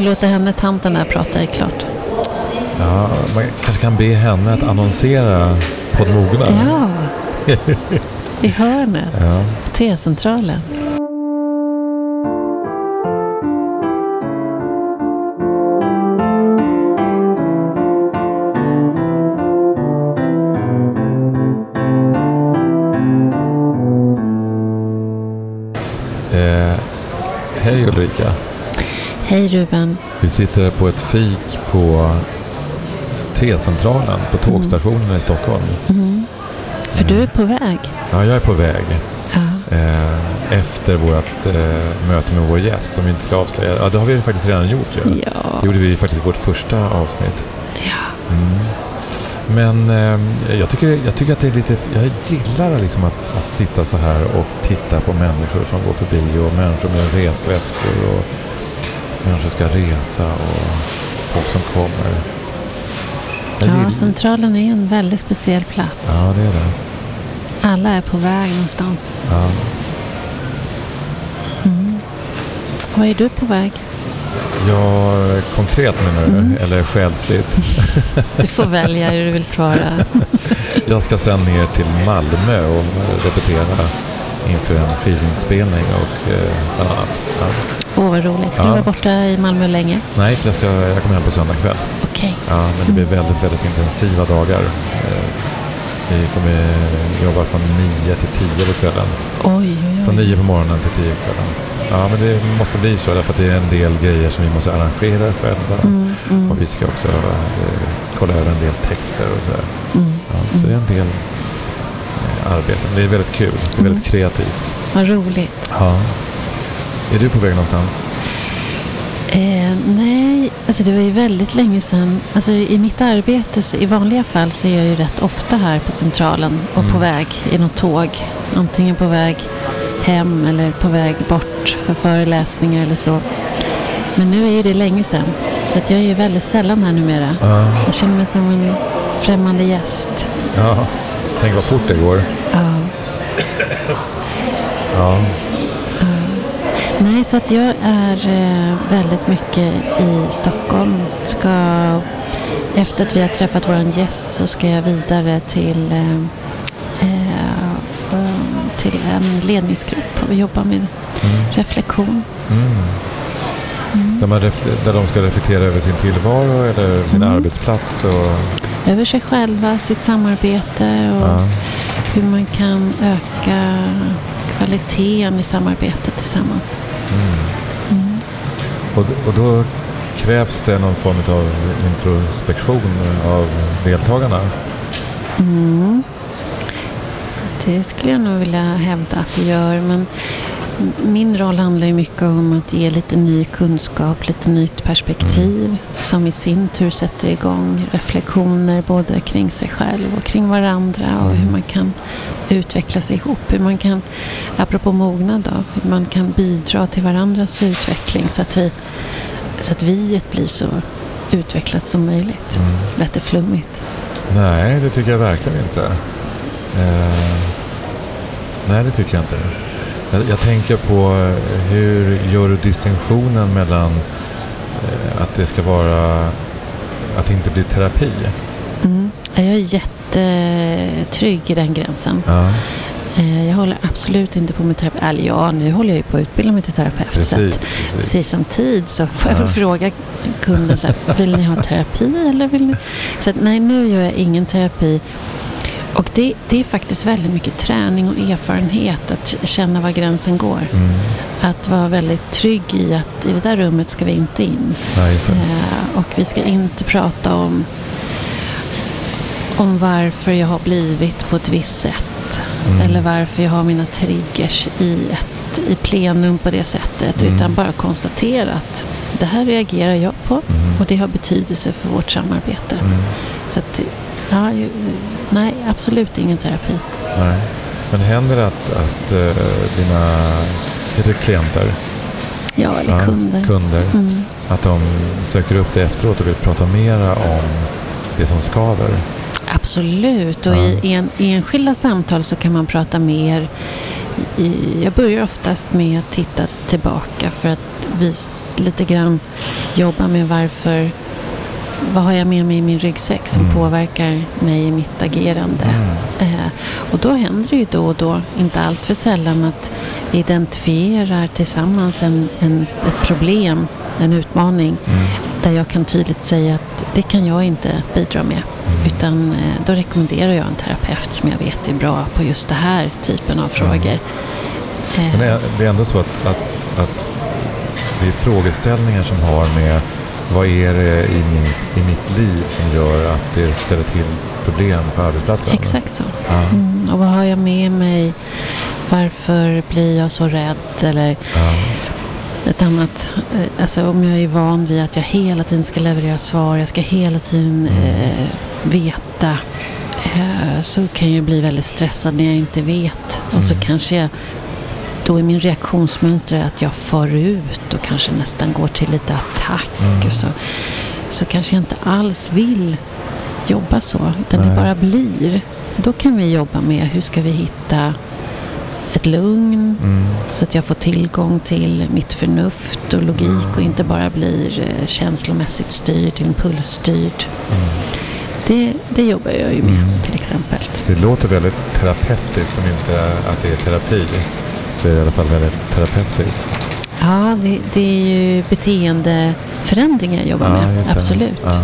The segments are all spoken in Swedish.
kan låta henne, tanten där, prata i klart. Ja, man kanske kan be henne att annonsera poddmogna. Ja, i hörnet. Ja. T-centralen. Eh, hej Ulrika. Hej Ruben. Vi sitter på ett fik på T-centralen på tågstationen i Stockholm. Mm. För du är på väg. Ja, jag är på väg. Ja. Eh, efter vårt eh, möte med vår gäst som vi inte ska avslöja. Ja, det har vi faktiskt redan gjort. Det Ja. gjorde vi faktiskt i vårt första avsnitt. ja. Mm. Men eh, jag, tycker, jag tycker att det är lite... Jag gillar liksom att, att sitta så här och titta på människor som går förbi och människor med resväskor och människor ska resa och folk som kommer. Jag Ja, gillar- centralen är en väldigt speciell plats. ja, det är det. Alla är på väg någonstans. Ja. Mm. Var är du på väg? Ja, konkret menar du? Mm. Eller själsligt? Du får välja hur du vill svara. Jag ska sen ner till Malmö och repetera inför en skivinspelning och eh, bland annat. Ja. Åh, vad roligt. Ska Ja. du vara borta i Malmö länge? Nej, jag, ska, jag kommer hem på söndag kväll. Okej. Ja, men det blir väldigt, väldigt intensiva dagar. Eh, Vi kommer jobba från 9 till 10 på kvällen. Oj, oj, Från oj. 9 på morgonen till 10 på kvällen. Ja, men det måste bli så därför att det är en del grejer som vi måste arrangera själva. Mm, mm, Och vi ska också eh, kolla över en del texter och sådär. mm. Ja, så det är en del eh, arbete. Men det är väldigt kul. Det är väldigt kreativt. Vad roligt. Ja. Är du på väg någonstans? Eh, nej, alltså det var ju väldigt länge sedan. Alltså I mitt arbete, så, i vanliga fall, så är jag ju rätt ofta här på Centralen och Mm. på väg i något tåg. Antingen på väg hem eller på väg bort för föreläsningar eller så. Men nu är ju det länge sedan. Så att jag är ju väldigt sällan här numera. Ja. Jag känner mig som en främmande gäst. ja. Tänk vad fort det går. Ja. Ja. Nej, så att jag är eh, väldigt mycket i Stockholm. Ska, efter att vi har träffat vår gäst så ska jag vidare till, eh, eh, till en ledningsgrupp och jobba med Mm. reflektion. Mm. Där, man där de ska reflektera över sin tillvaro eller sin Mm. arbetsplats. Och, Över sig själva, sitt samarbete och ja. hur man kan öka kvaliteten i samarbetet tillsammans. mm. Mm. och, och då krävs det någon form av introspektion av deltagarna. Mm. Det skulle jag nog vilja hävda att det gör. Men min roll handlar ju mycket om att ge lite ny kunskap, lite nytt perspektiv som i sin tur sätter igång reflektioner både kring sig själv och kring varandra och hur man kan utvecklas ihop. Hur man kan, apropå mognad då, hur man kan bidra till varandras utveckling så att, vi, så att viet blir så utvecklat som möjligt. Mm. Lät det flummigt? Nej, det tycker jag verkligen inte. Eh, nej, det tycker jag inte. Jag, jag tänker på eh, hur gör du distinktionen mellan eh, att det ska vara att det inte blir terapi? Mm. Jag är jättetrygg i den gränsen. Ja, Eh, Jag håller absolut inte på med terapi. Eller ja, nu håller jag ju på att utbilda mig till terapeut. Så precis. att, precis. precis som tid så får jag Ja. fråga kunden så här, vill ni ha terapi eller vill ni? Så att, nej, nu gör jag ingen terapi. Och det, det är faktiskt väldigt mycket träning och erfarenhet att känna var gränsen går. Mm. Att vara väldigt trygg i att i det där rummet ska vi inte in. Ja. Eh, och vi ska inte prata om, om varför jag har blivit på ett visst sätt. Mm. Eller varför jag har mina triggers i, ett, i plenum på det sättet. Mm. Utan bara konstatera att det här reagerar jag på. Mm. Och det har betydelse för vårt samarbete. Mm. Så att, ja, nej, absolut ingen terapi. Nej. Men händer det att, att eh, dina heter klienter, Ja, eller Ja, kunder. kunder, Mm. att de söker upp dig efteråt och vill prata mera om det som skaver? Absolut, och Ja. i en, enskilda samtal så kan man prata mer i, jag börjar oftast med att titta tillbaka för att vis, lite grann jobba med varför vad har jag med mig i min ryggsäck som Mm. påverkar mig i mitt agerande? Mm. Eh, och då händer det ju då och då, inte allt för sällan, att vi identifierar tillsammans en, en, ett problem, en utmaning, Mm. där jag kan tydligt säga att det kan jag inte bidra med. Mm. Utan eh, då rekommenderar jag en terapeut som jag vet är bra på just det här typen av frågor. Eh, Men det är, det är ändå så att, att, att det är frågeställningar som har med vad är det i, min, i mitt liv som gör att det ställer till problem på arbetsplatsen? Exakt så. Ja. Mm, och vad har jag med mig? Varför blir jag så rädd? Eller Ja. ett annat, eh, alltså om jag är van vid att jag hela tiden ska leverera svar, jag ska hela tiden Mm. eh, veta, eh, så kan jag bli väldigt stressad när jag inte vet. Och så Mm. kanske jag, då är min reaktionsmönster att jag far ut och kanske nästan går till lite attack. Mm. Och så, så kanske jag inte alls vill jobba så, utan det Nej. bara blir. Då kan vi jobba med hur ska vi hitta ett lugn, Mm. så att jag får tillgång till mitt förnuft och logik och inte bara blir eh, känslomässigt styrd, impulsstyrd. Mm. Det, det jobbar jag ju med Mm. till exempel. Det låter väldigt terapeutiskt om inte att det är terapi. Så är det i alla fall väldigt terapeutiskt. Ja, det, det är ju beteendeförändringar jag jobbar Ja, med. Absolut. Ja.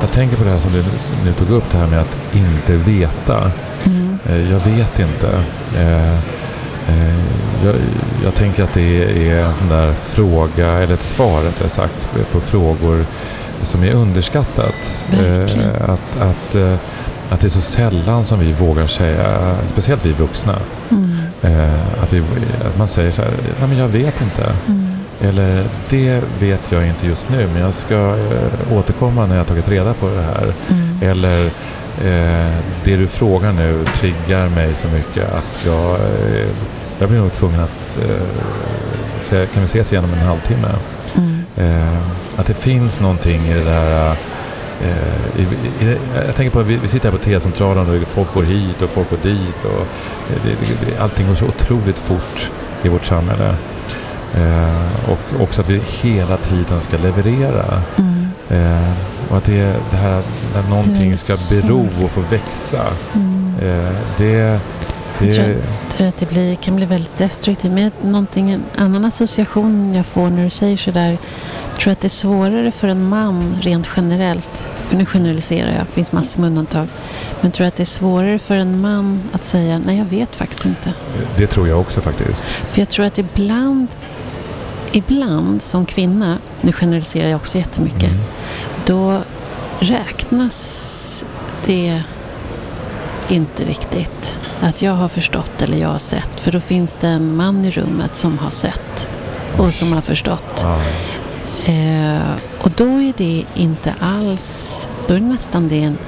Jag tänker på det här som du nu tog upp, det här med att inte veta. Mm. Eh, Jag vet inte. Eh, eh, Jag, jag tänker att det är en sån där fråga, eller ett svar rättare sagt, på frågor som är underskattat. Verkligen. Eh, Att, att, eh, att det är så sällan som vi vågar säga, speciellt vi vuxna, Mm. eh, att, vi, att man säger så här, nej men jag vet inte. Mm. Eller det vet jag inte just nu men jag ska återkomma när jag tagit reda på det här. Mm. Eller det du frågar nu triggar mig så mycket att jag, jag blir nog tvungen att kan vi ses igen om en halvtimme? Mm. Att det finns någonting i det där eh, i, i, jag tänker på att vi, vi sitter här på T-centralen och folk går hit och folk går dit och det, det, det, allting går så otroligt fort i vårt samhälle. Eh, och också att vi hela tiden ska leverera. Mm. Eh, och att det, det här när någonting ska bero och få växa. Mm. Eh, det, det, tror att det blir, kan bli väldigt destruktivt. Men någonting, en annan association jag får när du säger sådär. Jag tror att det är svårare för en man rent generellt. För nu generaliserar jag, det finns massor med undantag. Men tror att det är svårare för en man att säga nej jag vet faktiskt inte. det tror jag också faktiskt. För jag tror att ibland, ibland som kvinna, nu generaliserar jag också jättemycket. Mm. Då räknas det inte riktigt. Att jag har förstått eller jag har sett. För då finns det en man i rummet som har sett och som har förstått. Ja. Eh, och då är det inte alls, då är det nästan det en,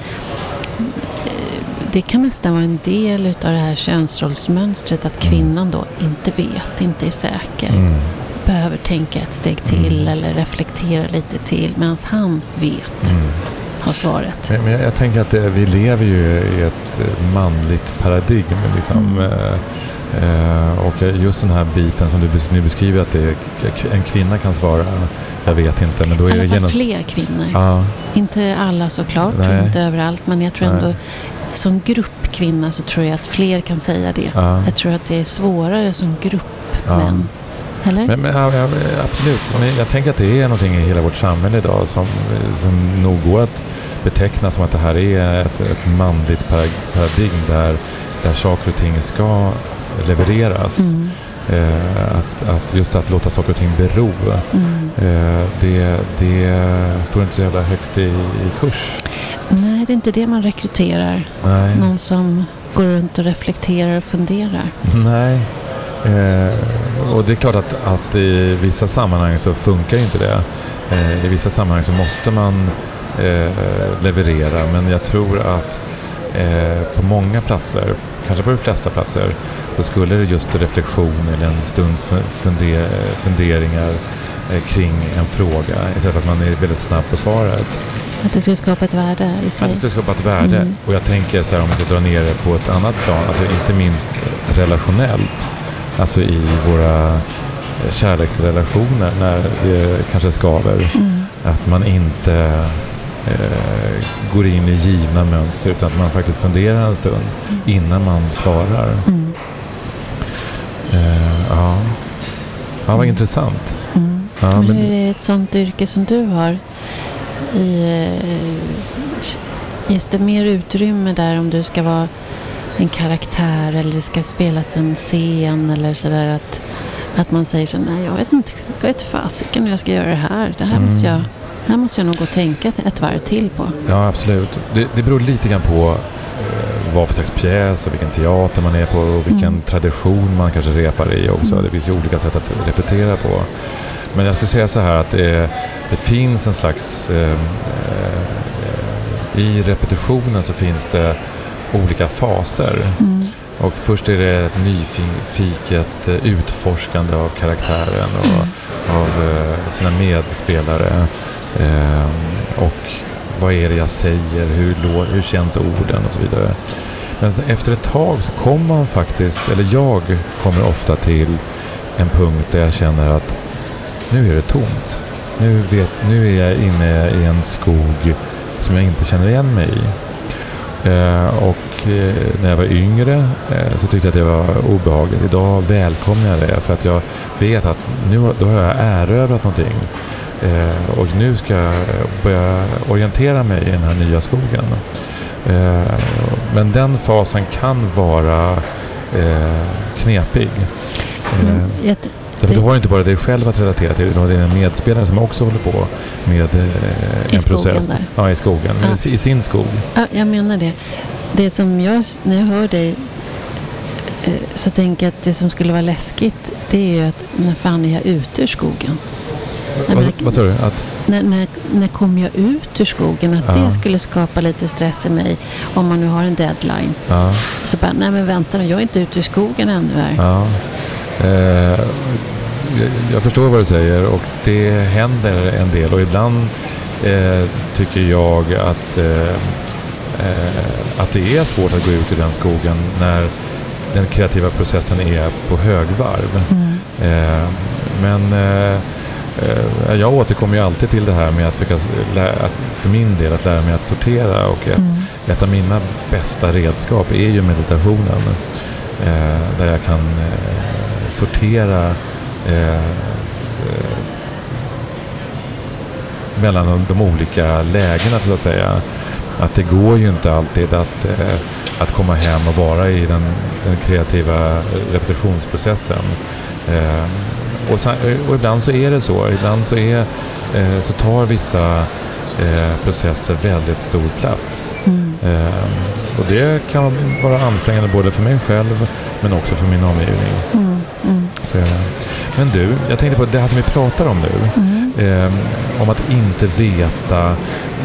eh, det kan nästan vara en del utav det här könsrollsmönstret att kvinnan då inte vet, inte är säker, Mm. behöver tänka ett steg till Mm. eller reflektera lite till medan han vet, Mm. Har svaret. Men, men jag tänker att det, vi lever ju i ett eh, manligt paradigm. Liksom. Mm. Eh, eh, och just den här biten som du nu beskriver att det en kvinna kan svara jag vet inte. Men då I är det alla fall genom... fler kvinnor. Ja, Inte alla såklart, Nej. inte överallt, men jag tror Nej. ändå som grupp kvinna så tror jag att fler kan säga det. ja. Jag tror att det är svårare som grupp Ja. män. Eller? Men, men, ja, absolut. Men jag tänker att det är någonting i hela vårt samhälle idag som, som nog går att beteckna som att det här är ett, ett manligt paradigm där, där saker och ting ska levereras. Mm, Eh, att, att just att låta saker och ting bero. mm. Eh, det, det står inte så jävla högt i, i kurs. Nej, det är inte det man rekryterar. Nej. Någon som går runt och reflekterar och funderar. Nej. Eh, och det är klart att, att i vissa sammanhang så funkar inte det. Eh, I vissa sammanhang så måste man eh, leverera men jag tror att eh, på många platser, kanske på de flesta platser, så skulle det just reflektion eller en stunds fu- funde- funderingar eh, kring en fråga istället för att man är väldigt snabb på svaret. Att det skulle skapa ett värde i sig. Att det skulle skapa ett värde. Mm. Och jag tänker så här om man ska dra ner det på ett annat plan, alltså inte minst relationellt. Alltså i våra eh, kärleksrelationer när det kanske skaver. Mm. Att man inte eh, går in i givna mönster utan att man faktiskt funderar en stund innan man svarar. Mm. Eh, ja. ja, vad Mm. intressant. Mm. Ja, men hur är det ett sånt yrke som du har? I, eh, ges det mer utrymme där om du ska vara en karaktär eller det ska spelas en scen eller sådär att, att man säger så nej jag vet inte, jag vet fasiken hur jag ska göra det här. Det här, Mm. måste, jag, det här måste jag nog gå och tänka ett varv till på. Ja, absolut. Det, det beror lite grann på eh, vad för slags pjäs och vilken teater man är på och vilken Mm. tradition man kanske repar i också. Mm. Det finns ju olika sätt att repetera på. Men jag skulle säga så här att det, det finns en slags... Eh, eh, I repetitionen så finns det olika faser. Mm. Och först är det ett nyfiket eh, utforskande av karaktären och av eh, sina medspelare. Eh, och vad är det jag säger? Hur, hur känns orden? Och så vidare. Men efter ett tag så kommer man faktiskt, eller jag kommer ofta till en punkt där jag känner att nu är det tomt. Nu, vet, nu är jag inne i en skog som jag inte känner igen mig i. Eh, och eh, när jag var yngre eh, så tyckte jag att det var obehagligt. Idag välkomnar jag det för att jag vet att nu då har jag erövrat någonting. Och nu ska jag börja orientera mig i den här nya skogen. Men den fasen kan vara knepig. Jag, Därför du har ju inte bara dig själv att relatera till, utan det är en medspelare som också håller på med eh, en process. där. Ja, i skogen. Ja. I, sin skog. Ja, jag menar det. Det som jag, när jag hör dig eh, så tänker jag att det som skulle vara läskigt det är ju att när fan är jag ute ur skogen? Vad, sa du? Att, När, när, när kommer jag ut ur skogen? Att Ja. det skulle skapa lite stress i mig om man nu har en deadline. ja, Så bara, nej men vänta nu, jag är inte ute ur skogen ännu här. Eh, jag, förstår vad du säger och det händer en del och ibland eh, tycker jag att, eh, eh, att det är svårt att gå ut i den skogen när den kreativa processen är på högvarv. Mm. Eh, men eh, jag återkommer ju alltid till det här med att, försöka, att för min del att lära mig att sortera och ett, Mm. ett av mina bästa redskap är ju meditationen. Där jag kan sortera eh, eh, mellan de, de olika lägena så att säga. Att det går ju inte alltid att, eh, att komma hem och vara i den, den kreativa eh, repetitionsprocessen. Eh, och, sen, eh, och ibland så är det så. Ibland så, är, eh, så tar vissa processer väldigt stor plats. Mm. Eh, och det kan vara ansträngande både för mig själv men också för min omgivning. Mm. Mm. Så det. Men du, jag tänkte på det här som vi pratar om nu. Mm. Eh, om att inte veta.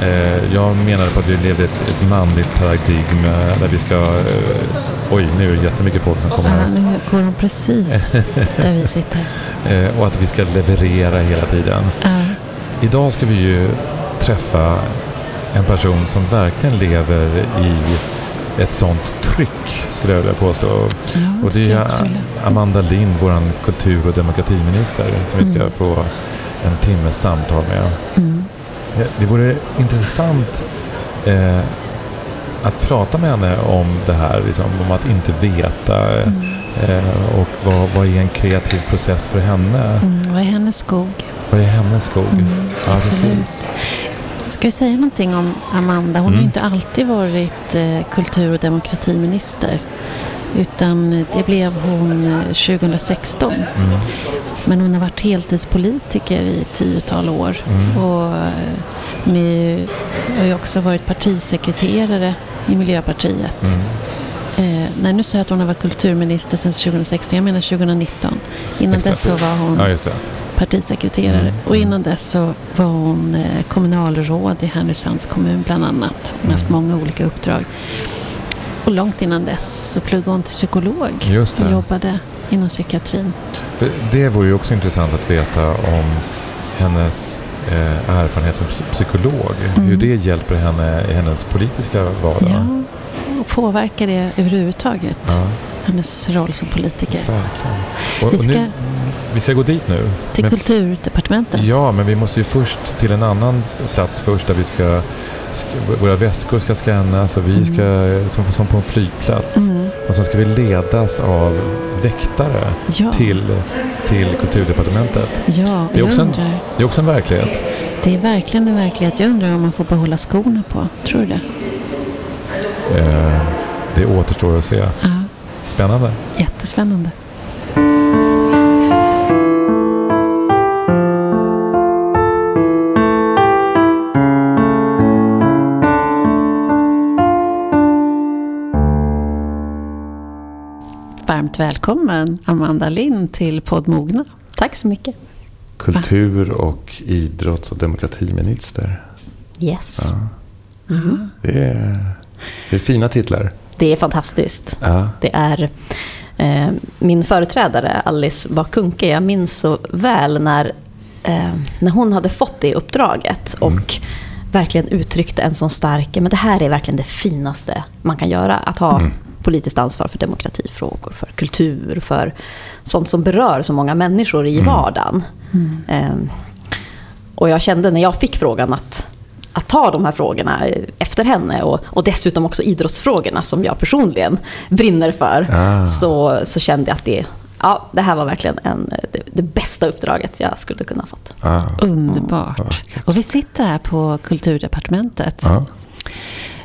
Eh, jag menade på att vi levde ett, ett manligt paradigm eh, där vi ska... Eh, oj, nu är det jättemycket folk som kommer här. nu går de precis där vi sitter. Eh, och att vi ska leverera hela tiden. Idag ska vi ju träffa en person som verkligen lever i ett sånt tryck, skulle jag vilja påstå. Ja, Och det är. Amanda Lind, vår kultur och demokratiminister, som vi ska Mm. få en timmes samtal med. Mm. Det vore intressant eh, att prata med henne om det här, liksom, om att inte veta Mm. eh, och vad, vad är en kreativ process för henne? Mm. Vad är hennes skog? Vad är hennes skog? Mm. Ja, Absolut. precis. Ska vi säga någonting om Amanda? Hon har Mm. ju inte alltid varit eh, kultur och demokratiminister. Utan det blev hon eh, 2016. Mm. Men hon har varit heltidspolitiker i ett tiotal år. Mm. Och eh, hon är, har ju också varit partisekreterare i Miljöpartiet. Mm. Eh, nej, nu sa jag att hon har varit kulturminister sedan 2016. Jag menar 2019. Innan Exakt. dess så var hon Ja. Partisekreterare. Mm. Och innan dess så var hon eh, kommunalråd i Härnösands kommun bland annat. Hon har haft Mm. många olika uppdrag. Och långt innan dess så pluggade hon till psykolog Just och jobbade inom psykiatrin. Det vore ju också intressant att veta om hennes eh, erfarenhet som psykolog. Mm. Hur det hjälper henne i hennes politiska vardag. Ja, och påverkar det överhuvudtaget. Ja. Hennes roll som politiker. Verkligen. Och, ska, nu, vi ska gå dit nu. Till men, Kulturdepartementet. Ja, men vi måste ju först till en annan plats först där vi ska våra väskor ska scannas och vi ska, mm. som, som på en flygplats. Mm. Och sen ska vi ledas av väktare ja. till, till Kulturdepartementet. Ja, det, är också en, det är också en verklighet. Det är verkligen en verklighet. Jag undrar om man får behålla skorna på. Tror du det? Eh, det återstår att se. Ja. Spännande. Jättespännande. Varmt välkommen Amanda Lind till podd Mogna. Tack så mycket. Kultur och idrotts och demokratiminister. Yes. Ja. Mm. Det, är, det är fina titlar. Det är fantastiskt. Ja. Det är eh, min företrädare Alice Bakunke, jag minns så väl när, eh, när hon hade fått det uppdraget och mm. verkligen uttryckte en sån stark, men det här är verkligen det finaste man kan göra, att ha mm. Politiskt ansvar för demokratifrågor, för kultur, för sånt som berör så många människor i mm. vardagen. Mm. Eh, och jag kände när jag fick frågan att att ta de här frågorna efter henne och, och dessutom också idrottsfrågorna som jag personligen brinner för. Ah. Så, så kände jag att det, ja, det här var verkligen en, det, det bästa uppdraget jag skulle kunna ha fått. Ah. Underbart. Mm. Och vi sitter här på Kulturdepartementet. Ah.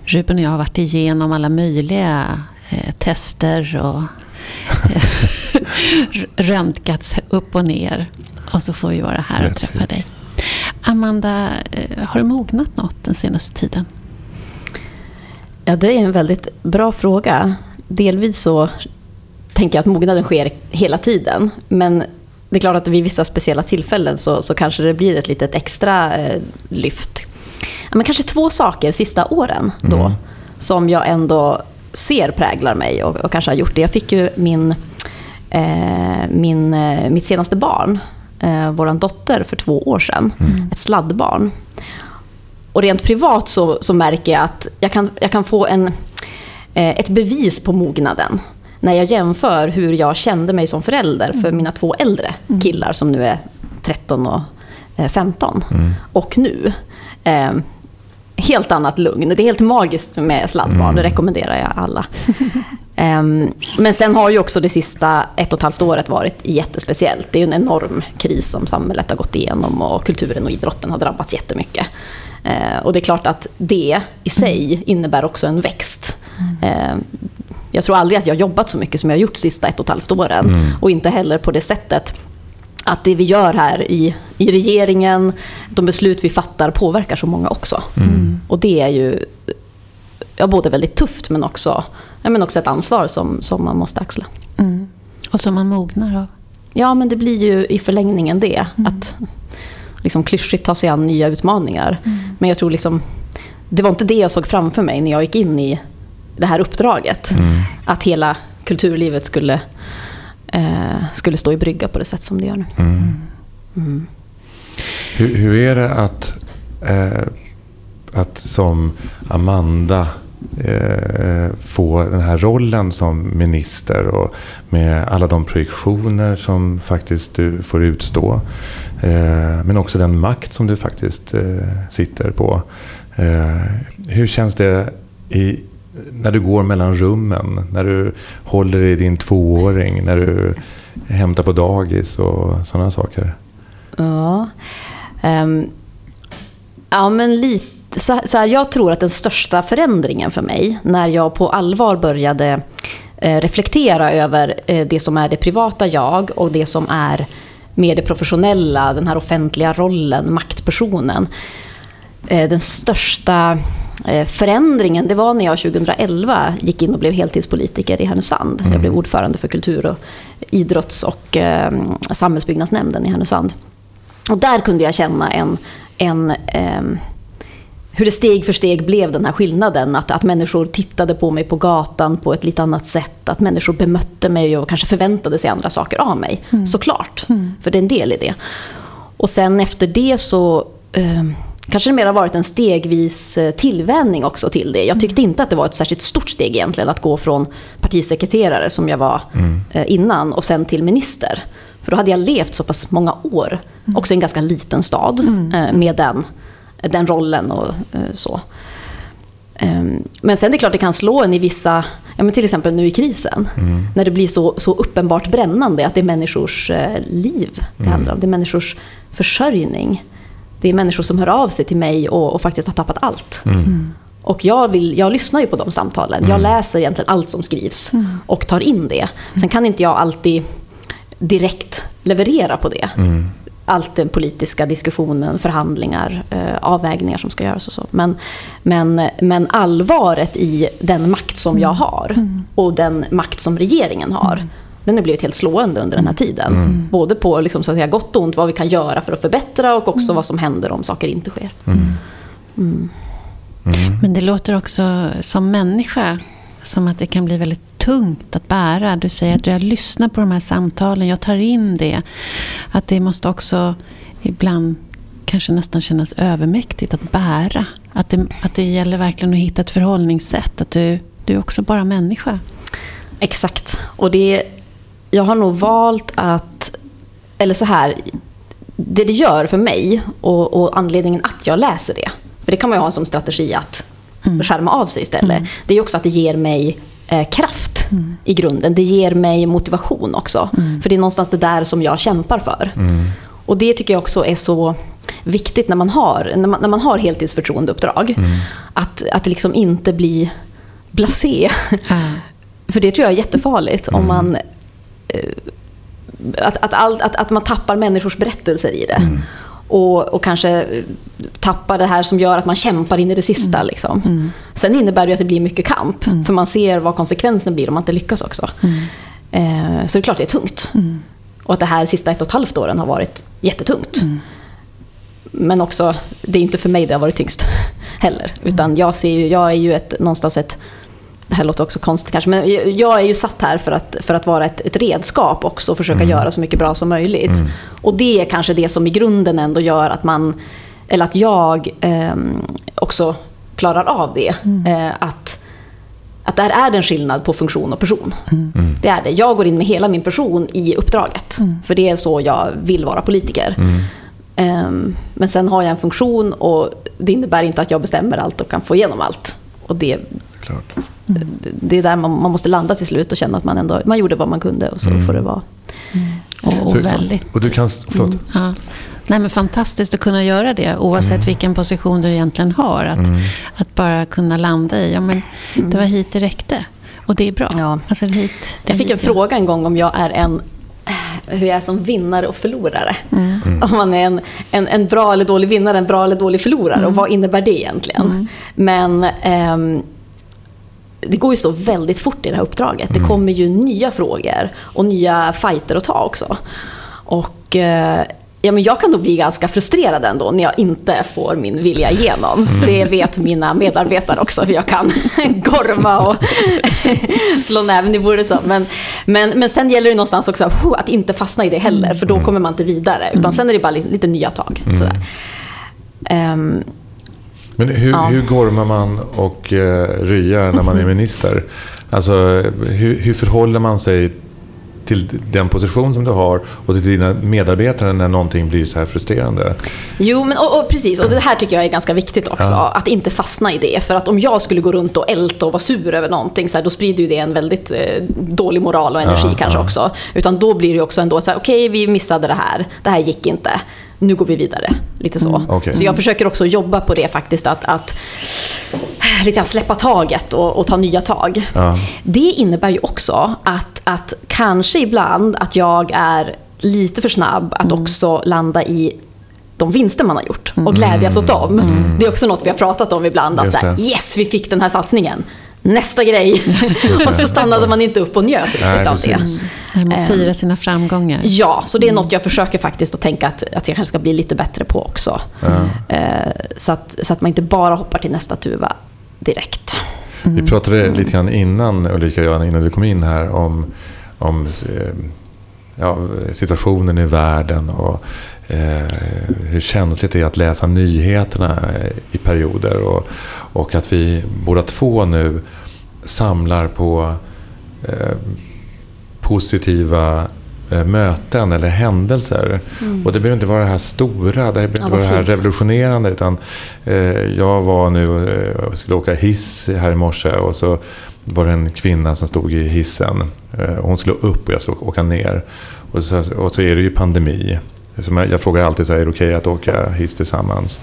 Ruben och jag har varit igenom alla möjliga eh, tester och röntgats upp och ner. Och så får vi vara här och träffa dig. Amanda, eh, har du mognat något den senaste tiden? Ja, det är en väldigt bra fråga. Delvis så tänker jag att mognaden sker hela tiden. Men det är klart att vid vissa speciella tillfällen så, så kanske det blir ett litet extra eh, lyft. Ja, men kanske två saker sista åren då, mm. som jag ändå ser präglar mig och, och, kanske har gjort det. Jag fick ju min, eh, min, eh, mitt senaste barn eh, vår dotter för två år sedan. Mm. Ett sladdbarn. Och rent privat så, så märker jag att jag kan, jag kan få en, eh, ett bevis på mognaden när jag jämför hur jag kände mig som förälder för mm. mina två äldre mm. killar som nu är 13 och 15. Eh, mm. Och nu. Helt annat lugn. Det är helt magiskt med sladdbarn, mm. det rekommenderar jag alla. um, men sen har ju också det sista ett och ett halvt året varit jättespeciellt. Det är en enorm kris som samhället har gått igenom och kulturen och idrotten har drabbats jättemycket. Uh, och det är klart att det i sig mm. innebär också en växt. Uh, jag tror aldrig att jag har jobbat så mycket som jag har gjort de sista ett och ett halvt åren. Mm. Och inte heller på det sättet att det vi gör här i, i regeringen, de beslut vi fattar påverkar så många också. Mm. Och det är ju ja, både väldigt tufft men också, ja, men också ett ansvar som, som man måste axla. Mm. Och som man mognar av. Ja, men det blir ju i förlängningen det. Mm. Att liksom klyschigt ta sig an nya utmaningar. Mm. Men jag tror liksom, det var inte det jag såg framför mig när jag gick in i det här uppdraget. Mm. Att hela kulturlivet skulle eh, skulle stå i brygga på det sätt som det gör nu. Mm. Mm. Hur, hur, är det att, eh, att som Amanda eh, få den här rollen som minister och med alla de projektioner som faktiskt du får utstå. Eh, men också den makt som du faktiskt eh, sitter på. Eh, hur känns det i, när du går mellan rummen, när du håller i din tvååring, när du hämtar på dagis och sådana saker? Ja, um, ja men lite så, så här, jag tror att den största förändringen för mig, när jag på allvar började eh, reflektera över eh, det som är det privata jag och det som är mer det professionella, den här offentliga rollen, maktpersonen. Eh, den största förändringen det var när jag 2011 gick in och blev heltidspolitiker i Härnösand. Mm. Jag blev ordförande för kultur och idrotts och eh, samhällsbyggnadsnämnden i Härnösand. Och där kunde jag känna en, en eh, hur det steg för steg blev den här skillnaden. Att, att människor tittade på mig på gatan på ett lite annat sätt. Att människor bemötte mig och kanske förväntade sig andra saker av mig. Mm. Såklart, mm. för det är en del i det. Och sen efter det så eh, kanske det mer har varit en stegvis eh, tillvänjning också till det. Jag tyckte inte att det var ett särskilt stort steg egentligen att gå från partisekreterare som jag var eh, innan och sen till minister. För då hade jag levt så pass många år, också i en ganska liten stad, eh, med den, den rollen och så. Ehm, Men sen är det klart det kan slå en i vissa, ja men till exempel nu i krisen, när det blir så, så uppenbart brännande att det är människors liv det handlar om. Det är människors försörjning. Det är människor som hör av sig till mig och, och faktiskt har tappat allt. Och jag, vill, jag lyssnar ju på de samtalen. Jag läser egentligen allt som skrivs och tar in det. Sen kan inte jag alltid direkt leverera på det. Allt den politiska diskussionen, förhandlingar, eh, avvägningar som ska göras och så. Men, men, men allvaret i den makt som jag har och den makt som regeringen har. Den har blivit helt slående under den här tiden. Både på liksom, så att säga, gott och ont, vad vi kan göra för att förbättra och också vad som händer om saker inte sker. Men det låter också som människa som att det kan bli väldigt tungt att bära. Du säger att du har lyssnat på de här samtalen, jag tar in det. Att det måste också ibland kanske nästan kännas övermäktigt att bära. Att det, att det gäller verkligen att hitta ett förhållningssätt. Att du, du är också bara människa. Exakt. Och det, jag har nog valt att, eller så här, det det gör för mig och, och anledningen att jag läser det, för det kan man ju ha som strategi att skärma av sig istället, det är också att det ger mig eh, kraft i grunden. Det ger mig motivation också. För det är någonstans det där som jag kämpar för. Och det tycker jag också är så viktigt när man har, när man, när man har heltidsförtroendeuppdrag. Att, att det liksom inte blir blasé. För det tror jag är jättefarligt om man... eh, Att, att, allt, att, att man tappar människors berättelser i det. Och, och kanske eh, tappar det här som gör att man kämpar in i det sista. Liksom. Sen innebär det att det blir mycket kamp. För man ser vad konsekvensen blir om man inte lyckas också. Eh, så det är klart det är tungt. Och att det här sista ett och ett halvt åren har varit jättetungt. Men också, det är inte för mig det har varit tyngst heller. Utan jag ser ju, jag är ju ett, någonstans ett, det här låter också konstigt kanske, men jag- är ju satt här för att, för att vara ett, ett redskap också och försöka göra så mycket bra som möjligt. Och det är kanske det som i grunden ändå gör att man, eller att jag ehm, också klarar av det. Eh, att att där är det en skillnad på funktion och person. Det är det. Jag går in med hela min person i uppdraget. För det är så jag vill vara politiker. Ehm, men sen har jag en funktion och det innebär inte att jag bestämmer allt och kan få igenom allt. Och det, Klart. det är där man, man måste landa till slut och känna att man ändå man gjorde vad man kunde och så får det vara. Och, och Så- väldigt... Och du kan, förlåt. Ja. Nej, men fantastiskt att kunna göra det oavsett vilken position du egentligen har. Att, att bara kunna landa i, ja men det var hit det räckte. Och det är bra. Ja. Alltså, hit, Jag fick en hit, ja. fråga en gång om jag är en hur jag är som vinnare och förlorare. Om man är en, en, en bra eller dålig vinnare, en bra eller dålig förlorare. Och vad innebär det egentligen? Men ehm, det går ju så väldigt fort i det här uppdraget. Det kommer ju nya frågor och nya fighter att ta också. Och eh, ja, men jag kan nog bli ganska frustrerad ändå när jag inte får min vilja igenom. Det vet mina medarbetare också hur jag kan gorma och slå näven i bordet. Så. Men, men, men sen gäller det någonstans också att inte fastna i det heller, för då kommer man inte vidare. Utan sen är det bara lite, lite nya tag. Sådär. Ehm, Men hur, Ja. hur gormar man och eh, ryar när man är minister? Alltså, hur, hur förhåller man sig till den position som du har och till dina medarbetare när någonting blir så här frustrerande? Jo, men och, och precis. Och det här tycker jag är ganska viktigt också. Ja. Att inte fastna i det. För att om jag skulle gå runt och älta och vara sur över någonting, så här, då sprider ju det en väldigt eh, dålig moral och energi Ja, kanske ja. också. Utan då blir det också ändå så här, okej, vi missade det här. Det här gick inte. Nu går vi vidare. Lite så. Okej. Så jag försöker också jobba på det faktiskt. Att, att lite grann släppa taget och, och ta nya tag. Ja. Det innebär ju också att, att kanske ibland att jag är lite för snabb att också landa i de vinster man har gjort och glädjas åt dem. Det är också något vi har pratat om ibland. Att så här, yes, vi fick den här satsningen. Nästa grej. och så stannade man inte upp och njöt riktigt Nej, av det. precis. Det här med att fira sina framgångar. Ja, så det är något jag försöker faktiskt att tänka att, att jag kanske ska bli lite bättre på också. Eh, så, att, så att man inte bara hoppar till nästa tuva direkt. Vi pratade lite grann innan Ulrika och jag, innan du kom in här, om, om eh, ja, situationen i världen och hur känsligt det är att läsa nyheterna i perioder. Och, och att vi båda två nu samlar på eh, positiva eh, möten eller händelser. Mm. Och det behöver inte vara det här stora, det behöver inte ja, vara det här revolutionerande. Utan, eh, jag var nu och eh, skulle åka hiss här i morse och så var det en kvinna som stod i hissen. Eh, hon skulle upp och jag skulle åka ner. Och så, och så är det ju pandemi. Som jag, jag frågar alltid så här, är det okej okay att åka hiss tillsammans?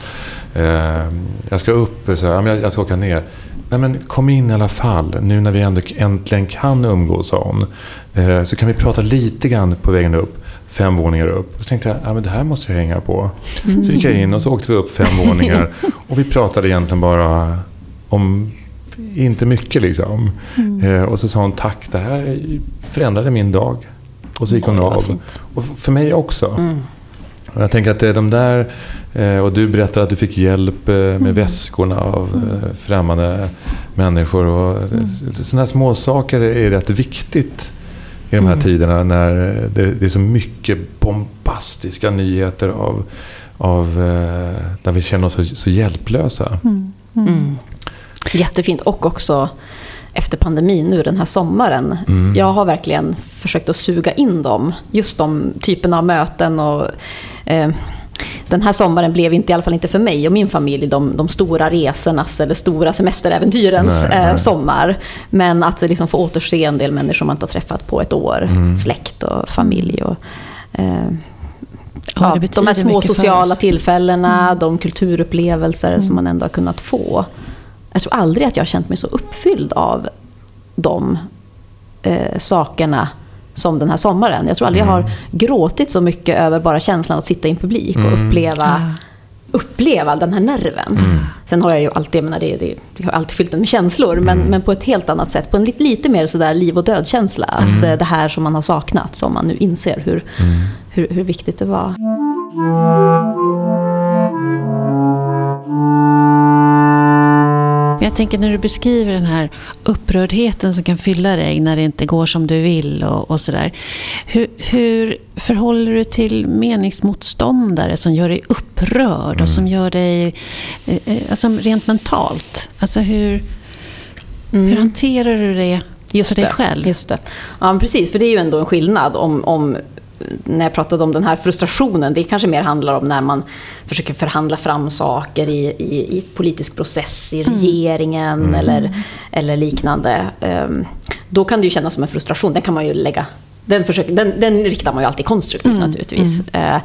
Eh, jag ska upp, så här, jag, jag ska åka ner. Nej men kom in i alla fall, nu när vi ändå äntligen kan umgås, sa hon. Eh, så kan vi prata lite grann på vägen upp, fem våningar upp. Så tänkte jag, ja men det här måste jag hänga på. Så gick jag in och så åkte vi upp fem våningar. Och vi pratade egentligen bara om inte mycket liksom. Mm. Eh, och så sa hon tack, det här förändrade min dag. Och så gick hon av. Och för mig också. Mm. Och jag tänker att det är de där, eh, och du berättade att du fick hjälp eh, med mm. väskorna av mm. Eh, främmande människor. Och mm. Sådana här små saker är rätt viktigt i de här mm. tiderna när det, det, är så mycket bombastiska nyheter av, av där vi känner oss så, så hjälplösa. Mm. Mm. Jättefint och också efter pandemin nu den här sommaren. Mm. Jag har verkligen försökt att suga in dem. Just de typerna av möten och eh, den här sommaren blev inte, i alla fall inte för mig och min familj, de, de stora resornas eller stora semesteräventyrens nej, nej. Eh, sommar. Men att liksom få återse en del människor man inte har träffat på ett år. Mm. Släkt och familj. Och, eh, ja, de här små sociala tillfällena, mm. de kulturupplevelser mm. som man ändå har kunnat få. Jag tror aldrig att jag har känt mig så uppfylld av de eh, sakerna som den här sommaren. Jag tror aldrig mm. jag har gråtit så mycket över bara känslan att sitta i en publik och mm. uppleva, uppleva den här nerven. Mm. Sen har jag ju alltid, jag menar, det, det, jag har alltid fyllt den med känslor, men, mm. men på ett helt annat sätt. På en lite, lite mer sådär liv och död-känsla. Att mm. eh, det här som man har saknat, som man nu inser hur, mm. hur, hur viktigt det var. Jag tänker när du beskriver den här upprördheten som kan fylla dig när det inte går som du vill och, och sådär. Hur, hur förhåller du till meningsmotståndare som gör dig upprörd mm. och som gör dig eh, eh, alltså rent mentalt? Alltså hur, mm. hur hanterar du det Just för dig själv? Just det. Ja, precis. För det är ju ändå en skillnad om, om när jag pratade om den här frustrationen, det kanske mer handlar om när man försöker förhandla fram saker i, i, i politisk process i mm. regeringen mm. Eller, eller liknande. Um, då kan det ju kännas som en frustration, den kan man ju lägga den, försöker, den, den riktar man ju alltid konstruktivt mm. naturligtvis. Mm. Uh,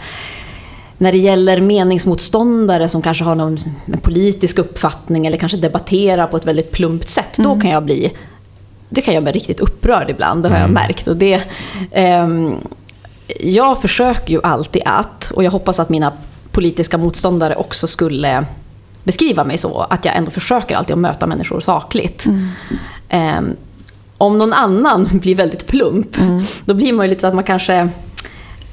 när det gäller meningsmotståndare som kanske har någon politisk uppfattning eller kanske debatterar på ett väldigt plumpt sätt, då mm. kan jag bli det kan jag bli riktigt upprörd ibland, det har jag mm. märkt. Och det, um, jag försöker ju alltid att, och jag hoppas att mina politiska motståndare också skulle beskriva mig så, att jag ändå försöker alltid att möta människor sakligt. Mm. Um, om någon annan blir väldigt plump, mm. då blir man ju lite så att man kanske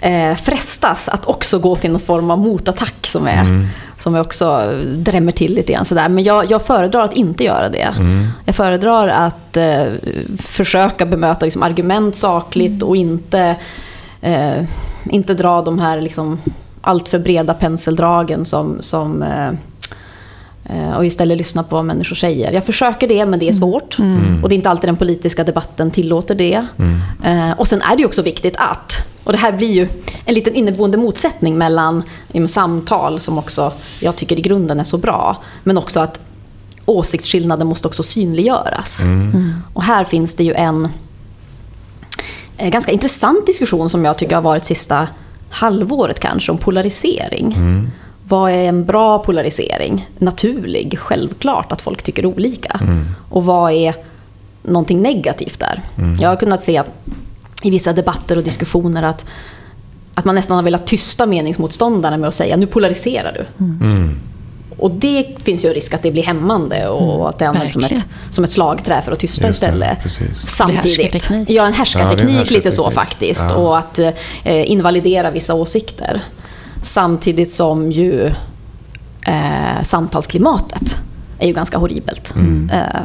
eh, frestas att också gå till någon form av motattack som är mm. som jag också drämmer till lite grann. Sådär. Men jag, jag föredrar att inte göra det. Mm. Jag föredrar att eh, försöka bemöta liksom, argument sakligt mm. och inte eh, inte dra de här liksom alltför breda penseldragen som, som eh, eh, och istället lyssna på vad människor säger. Jag försöker det, men det är svårt. Mm. mm. Och det är inte alltid den politiska debatten tillåter det. Mm. Eh, och sen är det ju också viktigt att, och det här blir ju en liten inneboende motsättning mellan samtal, som också jag tycker i grunden är så bra, men också att åsiktsskillnader måste också synliggöras. Mm. mm. Och här finns det ju en ganska intressant diskussion som jag tycker har varit sista halvåret kanske, om polarisering. Mm. Vad är en bra polarisering? Naturlig, självklart att folk tycker olika. Mm. Och vad är någonting negativt där? Mm. Jag har kunnat se i vissa debatter och diskussioner att, att man nästan har velat tysta meningsmotståndarna med att säga nu polariserar du. Mm. Och det finns ju en risk att det blir hämmande och mm, att det används som ett, som ett slagträ för att tysta Just istället. Det, Samtidigt. Ja, en härskarteknik, ja, en lite så faktiskt. Ja. Och att eh, invalidera vissa åsikter. Samtidigt som ju eh, samtalsklimatet är ju ganska horribelt. Mm. Eh,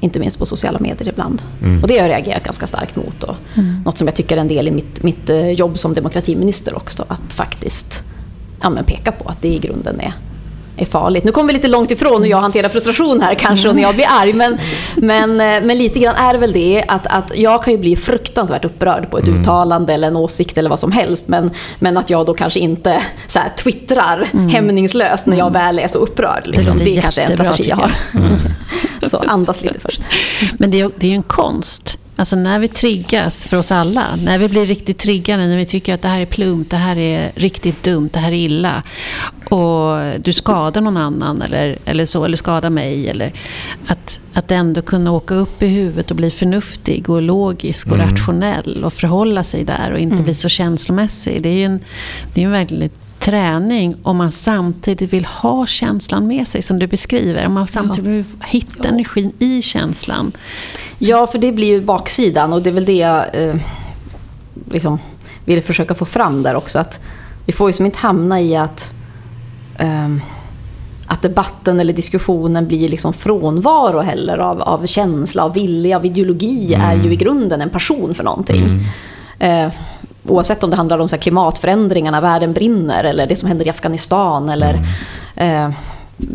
inte minst på sociala medier ibland. Mm. Och det har jag reagerat ganska starkt mot. Och mm. Något som jag tycker är en del i mitt, mitt eh, jobb som demokratiminister också. Att faktiskt ja, men peka på att det i grunden är är farligt. Nu kommer vi lite långt ifrån hur jag hanterar frustration här kanske och när jag blir arg. Men, men, eh, men lite grann är väl det att, att jag kan ju bli fruktansvärt upprörd på ett mm. uttalande eller en åsikt eller vad som helst. Men, men att jag då kanske inte så här, twittrar mm. hämningslöst när jag mm. väl är så upprörd. Liksom. Det, det kanske är en strategi jag har. Mm. så andas lite först. Men det är, det är ju en konst Alltså när vi triggas, för oss alla, när vi blir riktigt triggade, när vi tycker att det här är plumpt, det här är riktigt dumt, det här är illa. Och du skadar någon annan eller, eller så, eller skadar mig. Eller att, att ändå kunna åka upp i huvudet och bli förnuftig och logisk och mm. rationell och förhålla sig där och inte mm. bli så känslomässig. Det är ju en, det är en verkligen träning om man samtidigt vill ha känslan med sig som du beskriver. Om man samtidigt vill hitta energin i känslan. Ja, för det blir ju baksidan och det är väl det jag eh, liksom vill försöka få fram där också. Att vi får ju som inte hamna i att eh, att debatten eller diskussionen blir liksom frånvaro heller av, av känsla, av vilja, av ideologi mm. är ju i grunden en passion för någonting. Mm. Eh, oavsett om det handlar om så klimatförändringarna, världen brinner eller det som händer i Afghanistan eller mm. eh,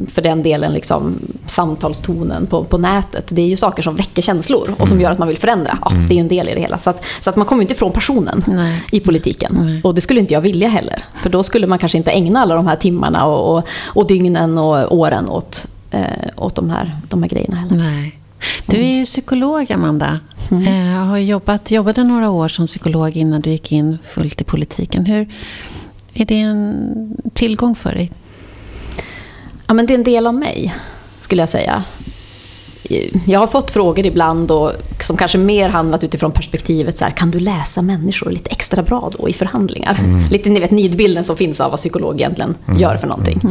för den delen liksom, samtalstonen på, på nätet. Det är ju saker som väcker känslor och som mm. gör att man vill förändra. Ja, mm. Det är en del i det hela. Så att, så att man kommer inte ifrån passionen Nej. i politiken. Nej. Och det skulle inte jag vilja heller. För då skulle man kanske inte ägna alla de här timmarna och, och, och dygnen och åren åt, eh, åt de, här, de här grejerna heller. Nej. Du är ju psykolog, Amanda. Mm. Eh, har jobbat, jobbade några år som psykolog innan du gick in fullt i politiken. Hur, är det en tillgång för dig? Ja, men det är en del av mig, skulle jag säga. Jag har fått frågor ibland och, som kanske mer handlat utifrån perspektivet så här, kan du läsa människor lite extra bra då i förhandlingar? Mm. Lite ni vet nidbilden som finns av vad psykolog egentligen mm. gör för någonting.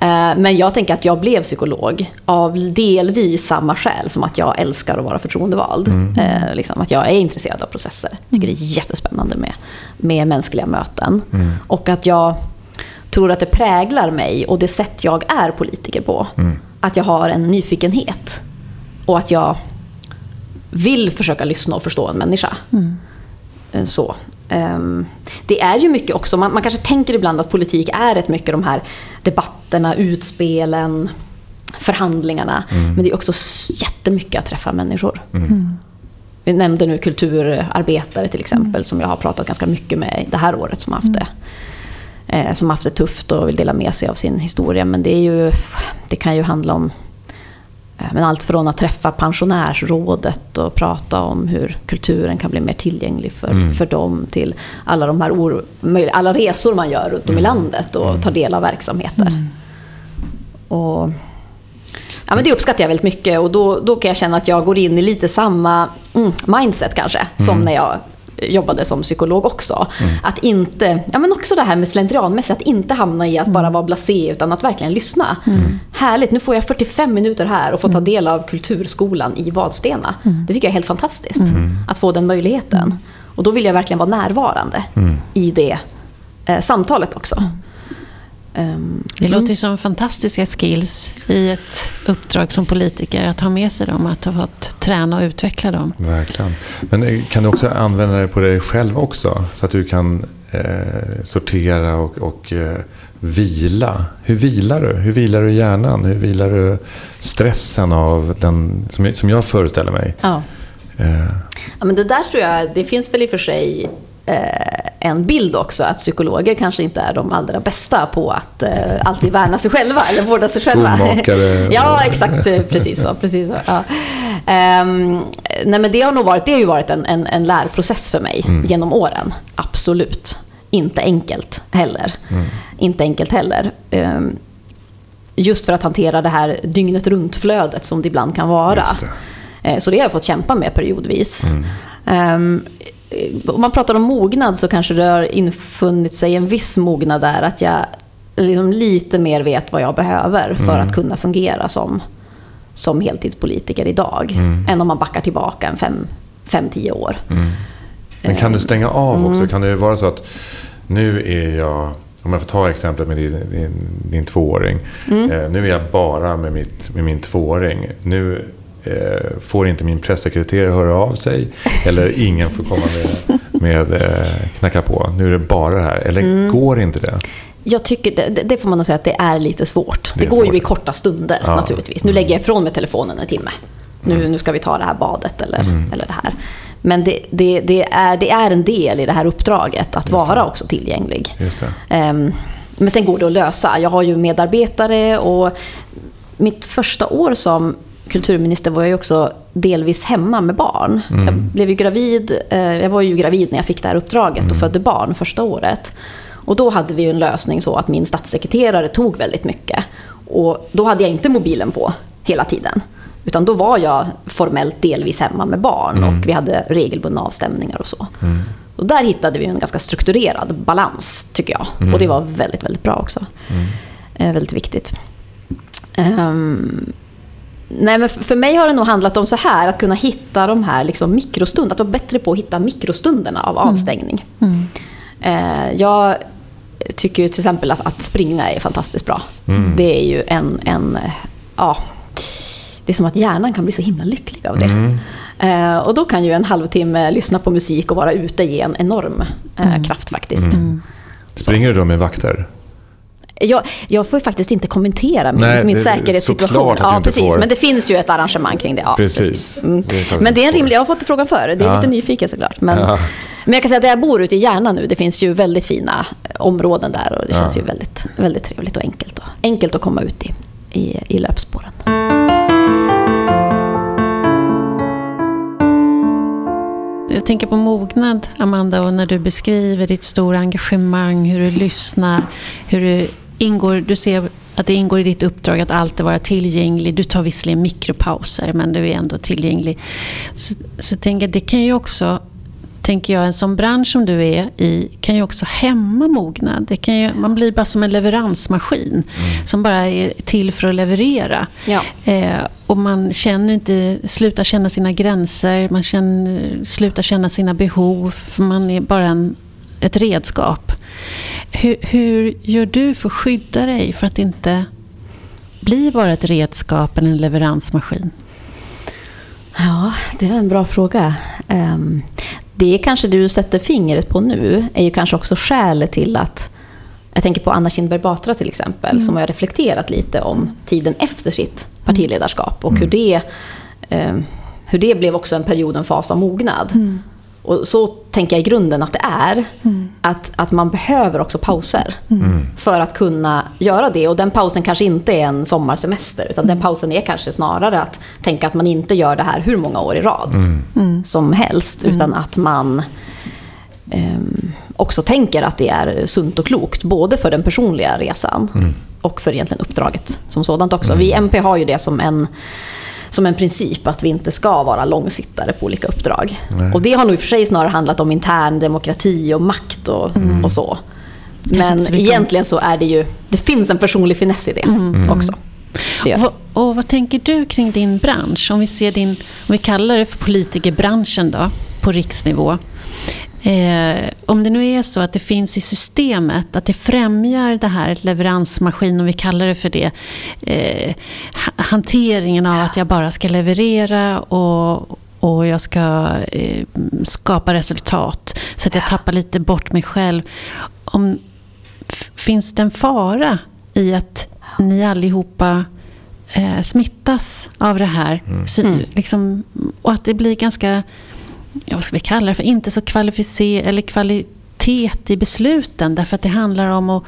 Mm. Eh, men jag tänker att jag blev psykolog av delvis samma skäl som att jag älskar att vara förtroendevald. Mm. Eh, liksom att jag är intresserad av processer. Jag tycker det är jättespännande med, med mänskliga möten. Mm. Och att jag tror att det präglar mig och det sätt jag är politiker på. Mm. Att jag har en nyfikenhet. Och att jag vill försöka lyssna och förstå en människa. Mm. Eh, så. Um, det är ju mycket också, man, man, kanske tänker ibland att politik är rätt mycket de här debatterna, utspelen, förhandlingarna. Mm. Men det är också jättemycket att träffa människor. Mm. mm. Vi nämnde nu kulturarbetare till exempel, mm. som jag har pratat ganska mycket med det här året, som har haft det eh, som haft det tufft och vill dela med sig av sin historia. Men det, är ju, det kan ju handla om men allt från att träffa pensionärsrådet och prata om hur kulturen kan bli mer tillgänglig för, mm. för dem till alla de här or, alla resor man gör runt om mm. i landet och mm. ta del av verksamheter. Mm. Och, ja, men det uppskattar jag väldigt mycket och då, då kan jag känna att jag går in i lite samma mm, mindset kanske som mm. när jag jobbade som psykolog också. Mm. Att inte, ja men också det här med slentrianmässigt, att inte hamna i att bara mm. vara blasé utan att verkligen lyssna. Mm. Härligt, nu får jag 45 minuter här och få ta mm. del av kulturskolan i Vadstena. Mm. Det tycker jag är helt fantastiskt, att få den möjligheten. Och då vill jag verkligen vara närvarande i det eh, samtalet också. Um, det låter ju som fantastiska skills i ett uppdrag som politiker att ha med sig dem, att ha fått träna och utveckla dem. Verkligen. Men eh, kan du också använda det på dig själv också? Så att du kan eh, sortera och, och eh, vila. Hur vilar du? Hur vilar du hjärnan? Hur vilar du stressen av den, som, som jag föreställer mig? Ja. Eh. ja men det där tror jag, det finns väl i och för sig en bild också att psykologer kanske inte är de allra bästa på att eh, alltid värna sig själva eller vårda sig själva. ja, exakt. Precis så. Precis så ja. um, nej, men det har nog varit, det har ju varit en, en, en lärprocess för mig mm. genom åren. Absolut. Inte enkelt heller. Mm. Inte enkelt heller. Um, just för att hantera det här dygnet runt-flödet som det ibland kan vara. Det. Uh, så det har jag fått kämpa med periodvis. Mm. Um, om man pratar om mognad så kanske det har infunnit sig en viss mognad där. Att jag liksom lite mer vet vad jag behöver för mm. att kunna fungera som, som heltidspolitiker idag. Mm. Än om man backar tillbaka en fem, fem tio år. Mm. Men kan du stänga av också? Mm. Kan det vara så att nu är jag om jag får ta exemplet med din, din, din tvååring. Mm. Eh, nu är jag bara med, mitt, med min tvååring. Nu eh, får inte min pressekreterare höra av sig. Eller ingen får komma med, med eh, knacka på. Nu är det bara det här. Eller mm. går inte det? Jag tycker det, det, får man nog säga att det är lite svårt. Det, det går svårt. ju i korta stunder ja. naturligtvis. Nu mm. lägger jag ifrån mig telefonen en timme. Nu, mm. nu ska vi ta det här badet eller, mm. eller det här. Men det, det, det, är, det är en del i det här uppdraget att vara också tillgänglig. Um, men sen går det att lösa. Jag har ju medarbetare och mitt första år som kulturminister var jag också delvis hemma med barn. Mm. Jag blev ju gravid, eh, jag var ju gravid när jag fick det här uppdraget och mm. födde barn första året. Och då hade vi en lösning så att min statssekreterare tog väldigt mycket. Och då hade jag inte mobilen på hela tiden. Utan då var jag formellt delvis hemma med barn mm. och vi hade regelbundna avstämningar och så. Mm. Och där hittade vi en ganska strukturerad balans, tycker jag. Mm. Och det var väldigt, väldigt bra också. Mm. Eh, väldigt viktigt. Um, nej, men för mig har det nog handlat om så här, att kunna hitta de här liksom mikrostunderna. Att vara bättre på att hitta mikrostunderna av mm. avstängning. Mm. Uh, jag tycker ju till exempel att, att springa är fantastiskt bra. Mm. Det är ju en, en ja, det är som att hjärnan kan bli så himla lycklig av det. Mm. Eh, och då kan ju en halvtimme lyssna på musik och vara ute ge en enorm eh, mm. kraft faktiskt. Mm. Springer du då med vakter? Jag, jag får faktiskt inte kommentera min, Nej, min säkerhetssituation. Ja, precis. Får. Men det finns ju ett arrangemang kring det. Ja, precis. precis. Mm. Det men det är en rimlig... Jag har fått frågan förr. Det är ja. lite nyfiken såklart. Men, ja. men jag kan säga att där jag bor ute i Järna nu, det finns ju väldigt fina områden där och det känns ju väldigt, väldigt trevligt och enkelt. Och, enkelt att komma ut i, i, i löpspåren. Jag tänker på mognad, Amanda, och när du beskriver ditt stora engagemang, hur du lyssnar, hur du ingår, du ser att det ingår i ditt uppdrag att alltid vara tillgänglig. Du tar visserligen mikropauser, men du är ändå tillgänglig. Så, så tänker jag, det kan ju också tänker jag, en sån bransch som du är i kan ju också hämma mognad. Det kan ju, man blir bara som en leveransmaskin mm. som bara är till för att leverera. Ja. Eh, och man känner inte, slutar känna sina gränser, man känner, slutar känna sina behov. För man är bara en, ett redskap. Hur, hur gör du för att skydda dig för att inte bli bara ett redskap eller en leveransmaskin? Ja, det är en bra fråga. Um, det kanske du sätter fingret på nu, är ju kanske också skälet till att jag tänker på Anna Kinberg Batra till exempel, mm. som har reflekterat lite om tiden efter sitt partiledarskap och hur, mm. det, eh, hur det blev också en period, en fas av mognad. Mm. Och så tänker jag i grunden att det är. Att, att man behöver också pauser mm. för att kunna göra det. Och den pausen kanske inte är en sommarsemester, utan den pausen är kanske snarare att tänka att man inte gör det här hur många år i rad som helst, utan att man eh, också tänker att det är sunt och klokt, både för den personliga resan mm. och för egentligen uppdraget som sådant också. Mm. Vi i MP har ju det som en, som en princip att vi inte ska vara långsittare på olika uppdrag. Nej. Och det har nog i och för sig snarare handlat om intern demokrati och makt och, mm. och så. Men egentligen så är det ju, det finns en personlig finess i det mm. Mm. också. Det och, och, vad tänker du kring din bransch? Om vi, ser din, om vi kallar det för politikerbranschen då, på riksnivå. Eh, om det nu är så att det finns i systemet, att det främjar det här leveransmaskin, om vi kallar det för det, eh, hanteringen av att jag bara ska leverera och, och jag ska eh, skapa resultat så att jag tappar lite bort mig själv. Om, finns det en fara i att ni allihopa eh, smittas av det här? Mm. Så, mm. liksom, och att det blir ganska ja, vad ska vi kalla det för, inte så kvalificer eller kvalitet i besluten därför att det handlar om att,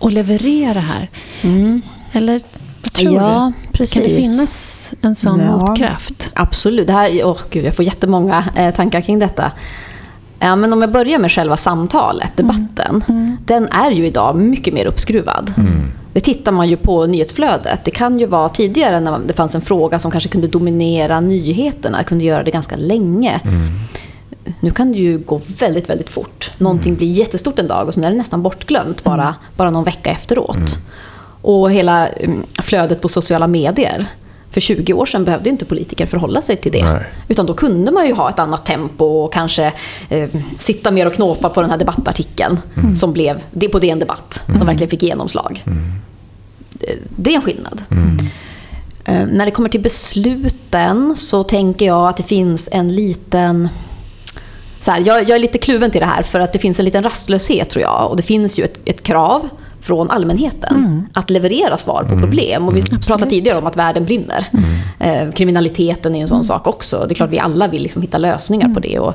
att leverera här. Mm. Eller tror ja, du? Precis. Kan det finnas en sån ja, motkraft? Absolut. Det här, oh, gud, jag får jättemånga eh, tankar kring detta. Ja, men om jag börjar med själva samtalet, mm. debatten. Mm. Mm. Den är ju idag mycket mer uppskruvad. Mm. Det tittar man ju på nyhetsflödet. Det kan ju vara tidigare när det fanns en fråga som kanske kunde dominera nyheterna, kunde göra det ganska länge. Mm. Nu kan det ju gå väldigt, väldigt fort. Någonting mm. blir jättestort en dag och sen är det nästan bortglömt bara, mm. bara någon vecka efteråt. Mm. Och hela flödet på sociala medier. För 20 år sedan behövde inte politiker förhålla sig till det. Nej. Utan då kunde man ju ha ett annat tempo och kanske eh, sitta mer och knåpa på den här debattartikeln mm. som blev det på DN Debatt, som verkligen fick genomslag. Det är en skillnad. Eh, när det kommer till besluten så tänker jag att det finns en liten... Så här, jag, jag, är lite kluven till det här för att det finns en liten rastlöshet tror jag. Och det finns ju ett, ett krav från allmänheten mm. att leverera svar på mm. problem. Och vi mm. pratade tidigare om att världen brinner. Mm. Eh, kriminaliteten är en sån mm. sak också. Det är klart vi alla vill liksom hitta lösningar på det och,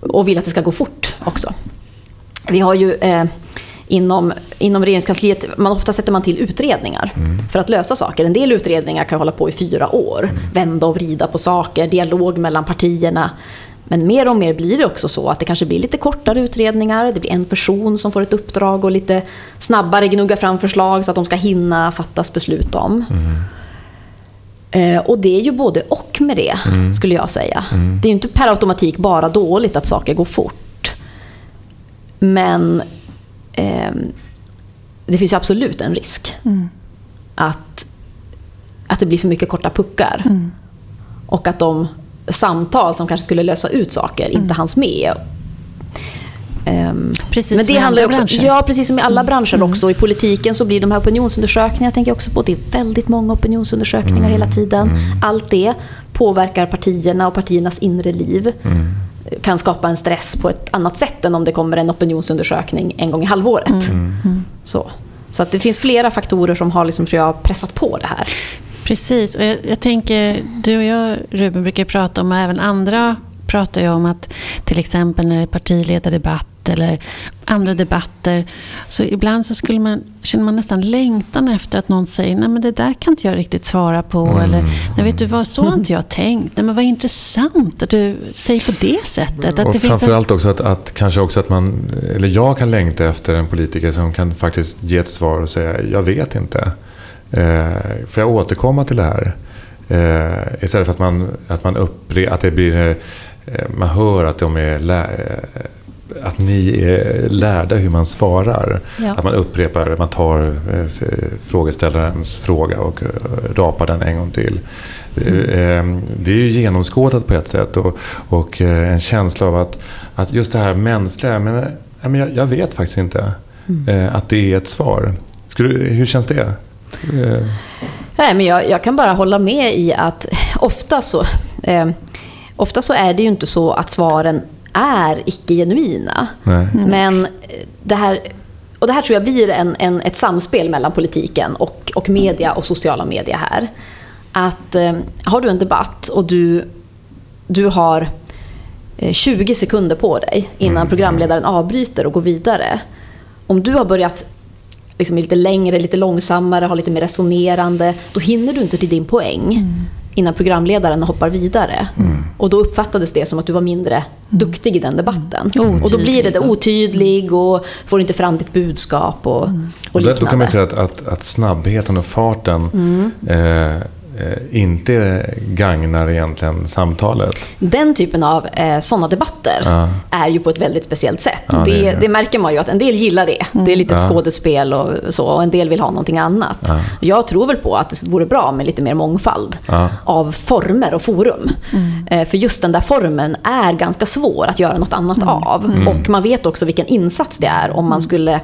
och vill att det ska gå fort också. Vi har ju eh, inom, inom regeringskansliet, man, ofta sätter man till utredningar mm. för att lösa saker. En del utredningar kan hålla på i fyra år, mm. vända och vrida på saker, dialog mellan partierna. Men mer och mer blir det också så att det kanske blir lite kortare utredningar, det blir en person som får ett uppdrag och lite snabbare gnugga fram förslag så att de ska hinna fattas beslut om. Mm. Eh, och det är ju både och med det, mm. skulle jag säga. Mm. Det är ju inte per automatik bara dåligt att saker går fort. Men eh, det finns ju absolut en risk mm. att, att det blir för mycket korta puckar. Mm. Och att de samtal som kanske skulle lösa ut saker inte mm. hanns med. Um, precis men det handlar också, branscher. Ja, precis som i alla mm. branscher mm. också. I politiken så blir de här opinionsundersökningarna, jag tänker också på, det är väldigt många opinionsundersökningar mm. hela tiden. Mm. Allt det påverkar partierna och partiernas inre liv. Mm. Kan skapa en stress på ett annat sätt än om det kommer en opinionsundersökning en gång i halvåret. Så, så att det finns flera faktorer som har liksom, tror jag, pressat på det här. Precis, och jag, jag tänker, du och jag Ruben brukar prata om, och även andra pratar ju om att till exempel när det är partiledardebatt eller andra debatter. Så ibland så skulle man, känner man nästan längtan efter att någon säger nej men det där kan inte jag riktigt svara på. Mm. Eller nej vet du vad, så har inte jag tänkt. Nej men vad intressant att du säger på det sättet. Att och det framförallt en... också att, att kanske också att man, eller jag kan längta efter en politiker som kan faktiskt ge ett svar och säga jag vet inte. Eh, får jag återkomma till det här? Eh, istället för att man, att man uppre, att det blir, eh, man hör att de är lä, eh, att ni är lärda hur man svarar. Ja. Att man upprepar, man tar eh, frågeställarens fråga och eh, rapar den en gång till. Mm. Det är ju genomskådat på ett sätt och, och en känsla av att, att just det här mänskliga, men, jag, jag vet faktiskt inte mm. att det är ett svar. Skulle, hur känns det? Eh. Nej, men jag, jag, kan bara hålla med i att ofta så, eh, ofta så är det ju inte så att svaren är icke-genuina. Mm. Men det här, och det här tror jag blir en, en, ett samspel mellan politiken och, och media och sociala medier här. Att eh, har du en debatt och du, du har 20 eh, sekunder på dig innan mm. programledaren avbryter och går vidare. Om du har börjat liksom lite längre, lite långsammare, har lite mer resonerande, då hinner du inte till din poäng mm. innan programledaren hoppar vidare. Mm. Och då uppfattades det som att du var mindre mm. duktig i den debatten. Mm. Och då blir det, det otydlig och får inte fram ditt budskap och, mm. och liknande. Då kan man säga att, att, att snabbheten och farten mm. Eh, inte gagnar egentligen samtalet. Den typen av eh, sådana debatter ja. är ju på ett väldigt speciellt sätt. Ja, det, det, det, märker man ju att en del gillar det. Mm. Det är lite ja. skådespel och så, och en del vill ha någonting annat. Ja. Jag tror väl på att det vore bra med lite mer mångfald av former och forum. Mm. Eh, för just den där formen är ganska svår att göra något annat mm. av. Mm. Och man vet också vilken insats det är om man mm. skulle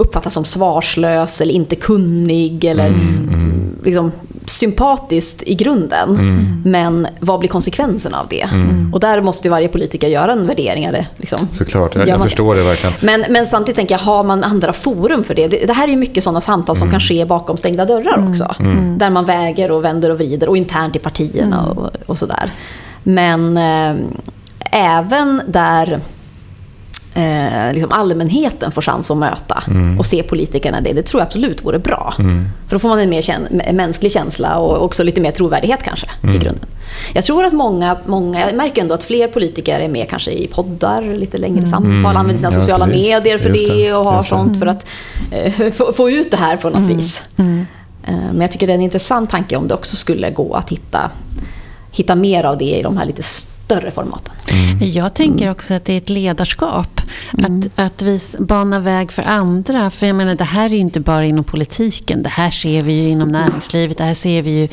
uppfattas som svarslös eller inte kunnig eller mm, mm. Liksom, sympatiskt i grunden. Mm. Men vad blir konsekvenserna av det? Mm. Och där måste ju varje politiker göra en värdering. Liksom. Såklart, jag, jag förstår det verkligen. Men, men samtidigt tänker jag, har man andra forum för det? Det, det här är ju mycket sådana samtal som mm. kan ske bakom stängda dörrar mm. också. Där man väger och vänder och vrider och internt i partierna och, och sådär. Men eh, även där eh, liksom allmänheten får chans att möta mm. och se politikerna det. Det tror jag absolut vore bra. Mm. För då får man en mer kän mänsklig känsla och också lite mer trovärdighet kanske mm. i grunden. Jag tror att många, många, jag märker ändå att fler politiker är med kanske i poddar, lite längre mm. samtal, mm. använder sina ja, sociala precis. medier för det, det, och har sånt för att eh, få, få, ut det här på något mm. vis. Eh, men jag tycker det är en intressant tanke om det också skulle gå att hitta, hitta mer av det i de här lite större formaten. Mm. Jag tänker också att det är ett ledarskap. Mm. Att, att vi banar väg för andra. För jag menar, det här är ju inte bara inom politiken. Det här ser vi ju inom näringslivet. Det här ser vi ju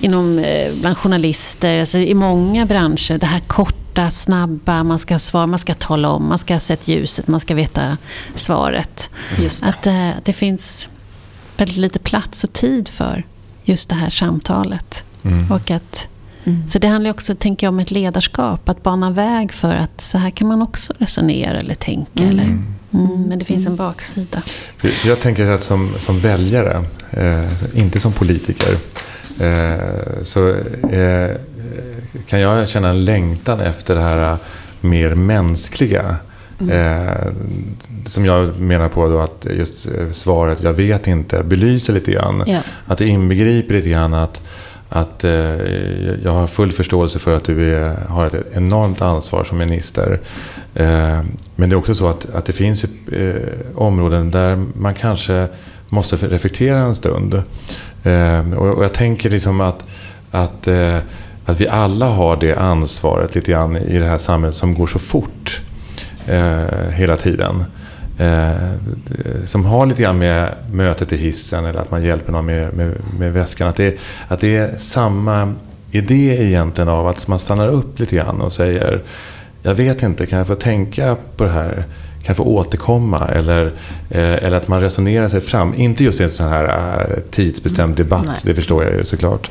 inom, eh, bland journalister. Alltså i många branscher. Det här korta, snabba, man ska svara, man ska tala om, man ska ha sett ljuset, man ska veta svaret. Just det. Att, att eh, det finns väldigt lite plats och tid för just det här samtalet. Mm. Och att, Så det handlar också, tänker jag, om ett ledarskap. Att bana väg för att så här kan man också resonera eller tänka. Eller, mm, men det finns en baksida. För Jag tänker att som, som väljare, eh, inte som politiker, eh, så eh, kan jag känna en längtan efter det här mer mänskliga. Eh, som jag menar på då att just eh, svaret “jag vet inte” belyser lite grann. Ja. Att det inbegriper lite grann att, att eh, jag har full förståelse för att du är, har ett enormt ansvar som minister. Eh, men det är också så att, att det finns eh, områden där man kanske måste reflektera en stund. Eh, och, och jag tänker liksom att, att, eh, att vi alla har det ansvaret lite grann i det här samhället som går så fort eh, hela tiden. Eh, som har lite grann med mötet i hissen eller att man hjälper någon med, med, med väskan. Att det, att det är samma idé egentligen av att man stannar upp lite grann och säger Jag vet inte, kan jag få tänka på det här? Kan jag få återkomma? Eller, eh, eller att man resonerar sig fram. Inte just i en sån här eh, tidsbestämd debatt, Nej. det förstår jag ju såklart.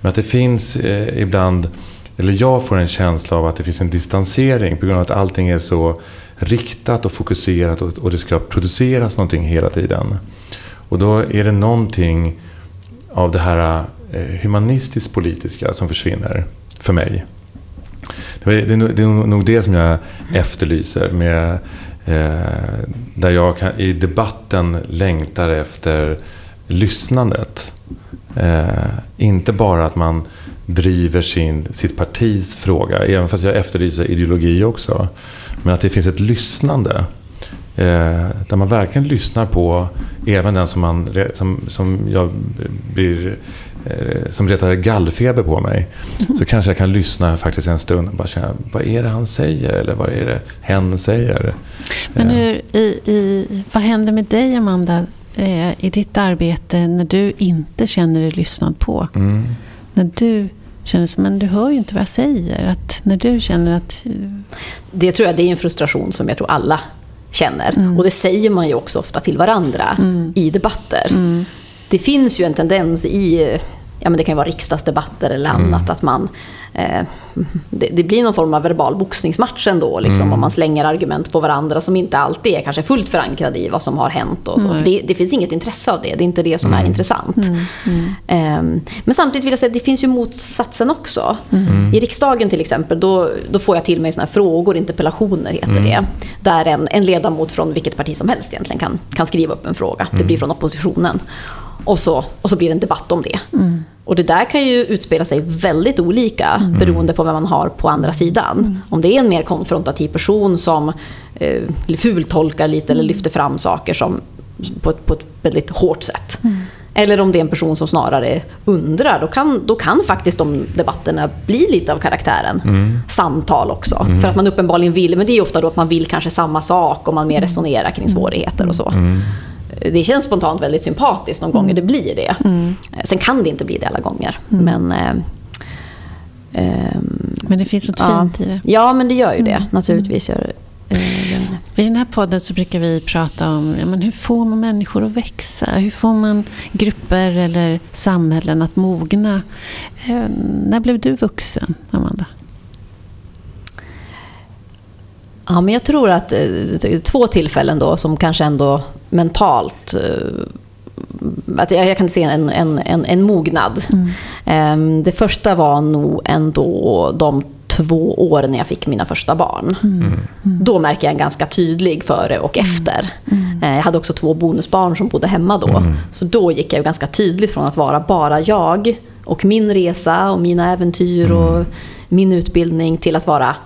Men att det finns eh, ibland eller jag får en känsla av att det finns en distansering på grund av att allting är så riktat och fokuserat och, och det ska produceras någonting hela tiden. Och då är det någonting av det här eh, humanistiskt politiska som försvinner för mig. Det är, det nog- det är nog det som jag efterlyser. Med, eh, där jag kan, i debatten längtar efter lyssnandet. Eh, inte bara att man driver sin, sitt partis fråga, även fast jag efterlyser ideologi också. Men att det finns ett lyssnande. Eh, där man verkligen lyssnar på även den som, man, som, som jag blir eh, som retar gallfeber på mig. Så kanske jag kan lyssna faktiskt en stund och bara känna, vad är det han säger? Eller vad är det hen säger? Men Eh, hur, i, i, vad händer med dig, Amanda, eh, i ditt arbete när du inte känner dig lyssnad på? Mm. När du känner som, men du hör ju inte vad jag säger. Att när du känner att... eh, Det tror jag det är en frustration som jag tror alla känner. Och det säger man ju också ofta till varandra i debatter. Det finns ju en tendens i, ja men det kan ju vara riksdagsdebatter eller annat, att man... Eh, det, det blir någon form av verbal boxningsmatch ändå, liksom, om man slänger argument på varandra som inte alltid är kanske fullt förankrade i vad som har hänt. Och så. För det, det finns inget intresse av det, det är inte det som är intressant. Ehm, men samtidigt vill jag säga att det finns ju motsatsen också. I riksdagen till exempel, då, då får jag till mig såna här frågor, interpellationer heter det. Där en, en ledamot från vilket parti som helst egentligen kan, kan skriva upp en fråga. Det blir från oppositionen. Och så, och så blir det en debatt om det. Och det där kan ju utspela sig väldigt olika beroende på vem man har på andra sidan. Om det är en mer konfrontativ person som eh, fultolkar lite eller lyfter fram saker som, på, ett, på ett väldigt hårt sätt. Eller om det är en person som snarare undrar, då kan, då kan faktiskt de debatterna bli lite av karaktären samtal också. För att man uppenbarligen vill, men det är ofta då att man vill kanske samma sak och man mer resonerar kring svårigheter och så. Det känns spontant väldigt sympatiskt de gånger det blir det. Sen kan det inte bli det alla gånger. Men, eh, ehm, Men det finns något ja. fint i det. ja, men det gör ju det. Naturligtvis gör eh, det. I den här podden så brukar vi prata om ja, men hur får man människor att växa? Hur får man grupper eller samhällen att mogna? Eh, när blev du vuxen, Amanda? Ja, men jag tror att eh, två tillfällen då som kanske ändå mentalt eh, att jag, jag kan se en, en, en, en mognad. Ehm, det första var nog ändå de två åren när jag fick mina första barn. Då märker jag en ganska tydlig före och efter. Eh, Jag hade också två bonusbarn som bodde hemma då. Så då gick jag ganska tydligt från att vara bara jag och min resa och mina äventyr och min utbildning till att vara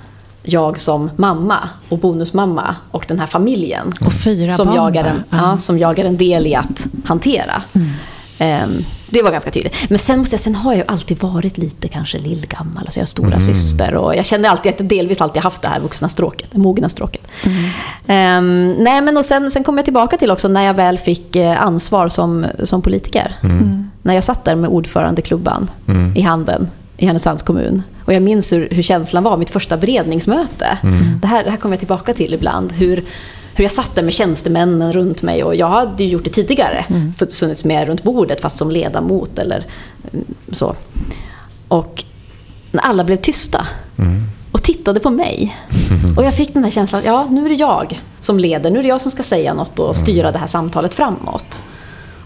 jag som mamma och bonusmamma och den här familjen. Och fyra som barn jag, är en. Ja. ja, som jag är en del i att hantera. Ehm, det var ganska tydligt. Men sen, måste jag, sen har jag ju alltid varit lite kanske lillgammal. Alltså jag har stora syster och jag kände alltid att jag delvis alltid haft det här vuxna stråket, det mogna stråket. Ehm, nej men och sen, sen kom jag tillbaka till också när jag väl fick eh, ansvar som, som politiker. När jag satt där med ordförandeklubban i handen i Härnösands kommun. Och jag minns hur, hur känslan var, mitt första beredningsmöte. Det, här, det här kommer jag tillbaka till ibland. Hur, hur jag satt där med tjänstemännen runt mig. Och jag hade ju gjort det tidigare, mm. suttit med runt bordet fast som ledamot eller mm, så. Och när alla blev tysta mm. och tittade på mig. Och jag fick den här känslan, ja nu är det jag som leder, nu är det jag som ska säga något och styra mm. det här samtalet framåt.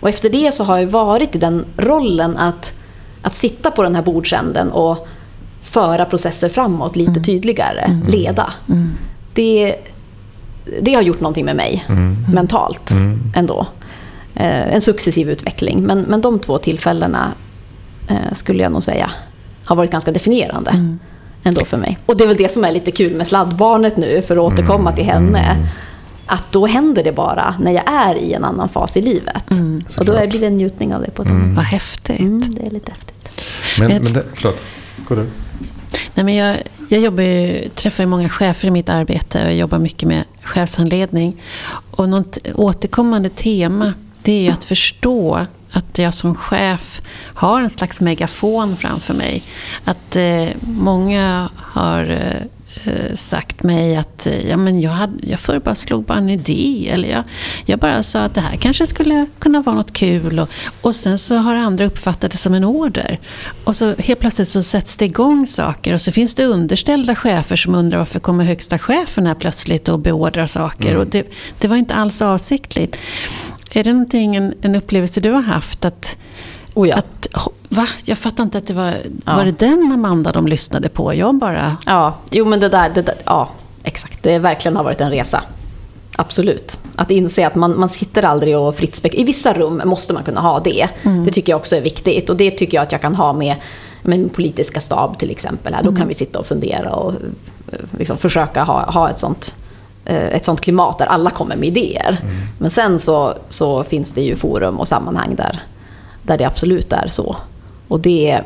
Och efter det så har jag varit i den rollen att, att sitta på den här bordsänden och föra processer framåt lite mm. tydligare, mm. leda. Mm. Det, det har gjort någonting med mig mm. mentalt mm. ändå. Eh, en successiv utveckling. Men, men de två tillfällena eh, skulle jag nog säga har varit ganska definierande mm. ändå för mig. Och det är väl det som är lite kul med sladdbarnet nu, för att återkomma till henne. Att då händer det bara när jag är i en annan fas i livet. och då blir det en njutning av det på ett annat sätt. Vad häftigt. det är lite häftigt. Men, men det, förlåt, går du? Nej, men jag, jag jobbar ju, träffar ju många chefer i mitt arbete och jag jobbar mycket med chefshandledning. Och något återkommande tema det är att förstå att jag som chef har en slags megafon framför mig. Att eh, många har Eh, sagt mig att eh, ja, men jag, hade, jag förr bara slog bara en idé. Eller jag, jag bara sa att det här kanske skulle kunna vara något kul. Och, och sen så har andra uppfattat det som en order. Och så helt plötsligt så sätts det igång saker. Och så finns det underställda chefer som undrar varför kommer högsta chefen här plötsligt och beordrar saker. Mm. Och det, det var inte alls avsiktligt. Är det någonting, en, en upplevelse du har haft? att Oh ja. Att, va? Jag fattar inte att det var... Ja. Var det den Amanda de lyssnade på? Jag bara... Ja, jo men det där... Det där ja, exakt. Det verkligen har varit en resa. Absolut. Att inse att man, man sitter aldrig och fritt spek I vissa rum måste man kunna ha det. Mm. Det tycker jag också är viktigt. Och det tycker jag att jag kan ha med min politiska stab till exempel. Här. Då mm. kan vi sitta och fundera och eh, liksom försöka ha, ha ett sånt eh, ett sånt klimat där alla kommer med idéer. Mm. Men sen så, så finns det ju forum och sammanhang där, där det absolut är så. Och det är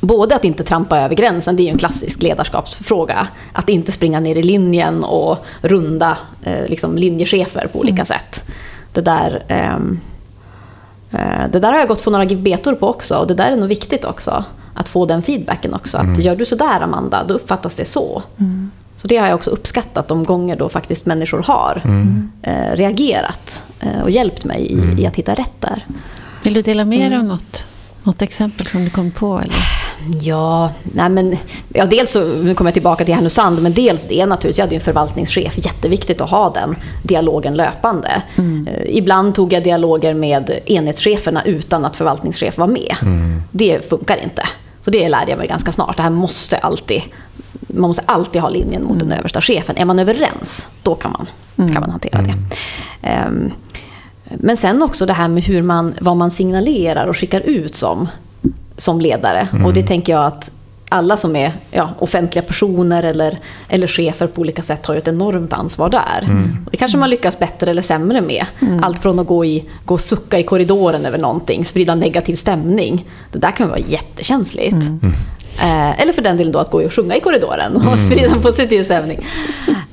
både att inte trampa över gränsen, det är ju en klassisk ledarskapsfråga. Att inte springa ner i linjen och runda eh, liksom linjechefer på olika mm. sätt. Det där, ehm, eh, det där har jag gått på några betor på också och det där är nog viktigt också. Att få den feedbacken också. Att mm. gör du sådär Amanda, då uppfattas det så. Mm. Så det har jag också uppskattat de gånger då faktiskt människor har mm. eh, reagerat eh, och hjälpt mig i, mm. i, att hitta rätt där. Vill du dela med dig mm. av något? Något exempel som du kom på? Eller? Ja, nej men, ja, dels så, nu kommer jag tillbaka till Härnösand, men dels det naturligtvis, jag hade ju en förvaltningschef, jätteviktigt att ha den dialogen löpande. Mm. Uh, ibland tog jag dialoger med enhetscheferna utan att förvaltningschef var med. Mm. Det funkar inte. Så det lärde jag mig ganska snart. Det här måste alltid, man måste alltid ha linjen mot mm. den översta chefen. Är man överens, då kan man, mm. kan man hantera det. Um, men sen också det här med hur man, vad man signalerar och skickar ut som, som ledare. Mm. Och det tänker jag att alla som är ja, offentliga personer eller, eller chefer på olika sätt har ju ett enormt ansvar där. Mm. Det kanske man lyckas bättre eller sämre med. Mm. Allt från att gå, i, gå och sucka i korridoren över någonting, sprida negativ stämning. Det där kan vara jättekänsligt. Mm. Eh, eller för den delen då att gå och sjunga i korridoren och mm. sprida en positiv stämning.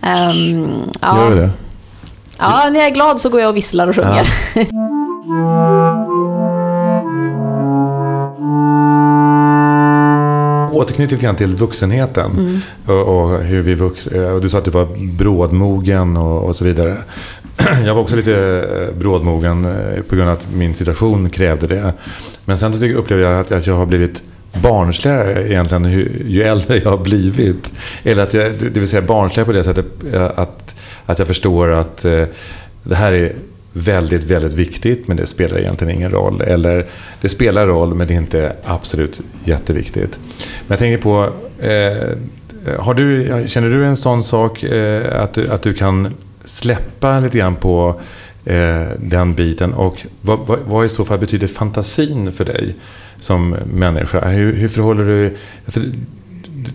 Um, ja. Gör du det? Ja, när jag är glad så går jag och visslar och sjunger. Ja. Återknyt lite grann till vuxenheten. Mm. Och, och, hur vi vux, och du sa att du var brådmogen och, och så vidare. Jag var också lite eh, brådmogen eh, på grund av att min situation krävde det. Men sen så upplever jag att, att jag har blivit barnsligare egentligen ju äldre jag har blivit. Eller att jag, det vill säga barnsligare på det sättet eh, att att jag förstår att eh, det här är väldigt, väldigt viktigt men det spelar egentligen ingen roll. Eller det spelar roll men det är inte absolut jätteviktigt. Men jag tänker på, eh, har du, känner du en sån sak eh, att, du, att du kan släppa lite grann på eh, den biten? Och vad, vad, vad i så fall betyder fantasin för dig som människa? Hur, hur förhåller du för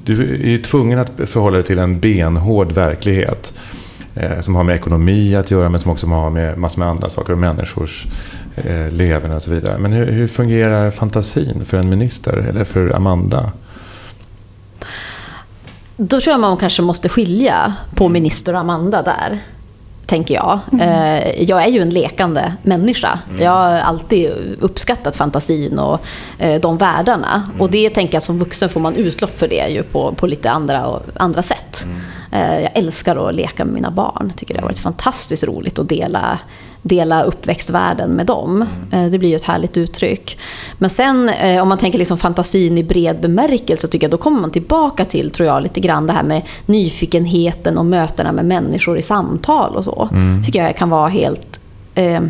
du är ju tvungen att förhålla dig till en benhård verklighet som har med ekonomi att göra men som också har med massor med andra saker och människors eh, leverne och så vidare. Men hur, hur fungerar fantasin för en minister eller för Amanda? Då tror jag man kanske måste skilja på mm. minister och Amanda där tänker jag. Mm. Eh, jag är ju en lekande människa. Mm. Jag har alltid uppskattat fantasin och eh, de världarna. Mm. Och det tänker jag som vuxen får man utlopp för det ju på, på lite andra, andra sätt. Eh, jag älskar att leka med mina barn. Tycker det har varit fantastiskt roligt att dela dela uppväxtvärlden med dem. Mm. Det blir ju ett härligt uttryck. Men sen eh, om man tänker liksom fantasin i bred bemärkelse tycker jag då kommer man tillbaka till, tror jag, lite grann det här med nyfikenheten och mötena med människor i samtal och så. Mm. tycker jag kan vara helt... Eh,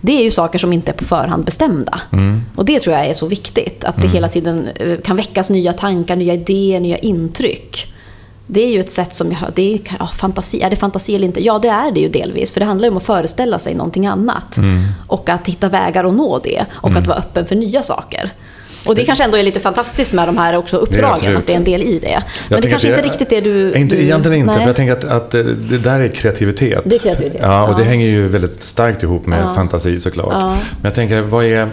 det är ju saker som inte är på förhand bestämda. Mm. Och det tror jag är så viktigt. Att det mm. hela tiden eh, kan väckas nya tankar, nya idéer, nya intryck. Det är ju ett sätt som jag... Det är, ja, fantasi, är det fantasi eller inte? Ja, det är det ju delvis. För det handlar ju om att föreställa sig någonting annat. Mm. Och att hitta vägar att nå det. Och mm. att vara öppen för nya saker. Och det kanske ändå är lite fantastiskt med de här också uppdragen, det att det är en del i det. Men jag det kanske inte är riktigt det du... Inte, du, egentligen inte, nej. för jag tänker att, att, det där är kreativitet. Det är kreativitet. Ja, och ja. det hänger ju väldigt starkt ihop med ja. fantasi såklart. Ja. Men jag tänker, vad är...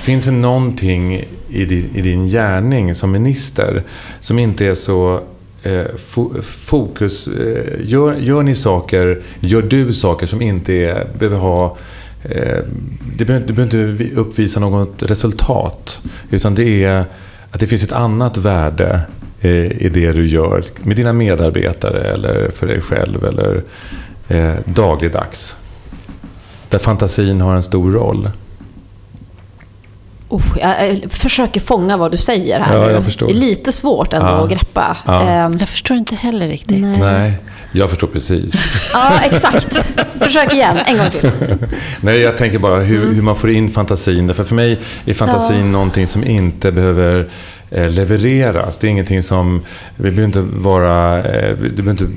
Finns det någonting i din, i din gärning som minister som inte är så Eh, fokus. Eh, gör, gör ni saker, gör du saker som inte är, behöver ha eh, det behöver, det behöver inte uppvisa något resultat. Utan det är att det finns ett annat värde i det du gör med dina medarbetare eller för dig själv eller dagligdags. Där fantasin har en stor roll. Oh, jag försöker fånga vad du säger här ja, jag förstår. Det är lite svårt ändå ja. att greppa. Ja. Ehm, jag förstår inte heller riktigt. Nej, Nej jag förstår precis. ja, exakt. Försök igen, en gång till. Nej, jag tänker bara hur, mm. hur man får in fantasin. För, för mig är fantasin ja. någonting som inte behöver Eh, levereras. Det är ingenting som... Vi behöver inte vara... Eh, vi behöver inte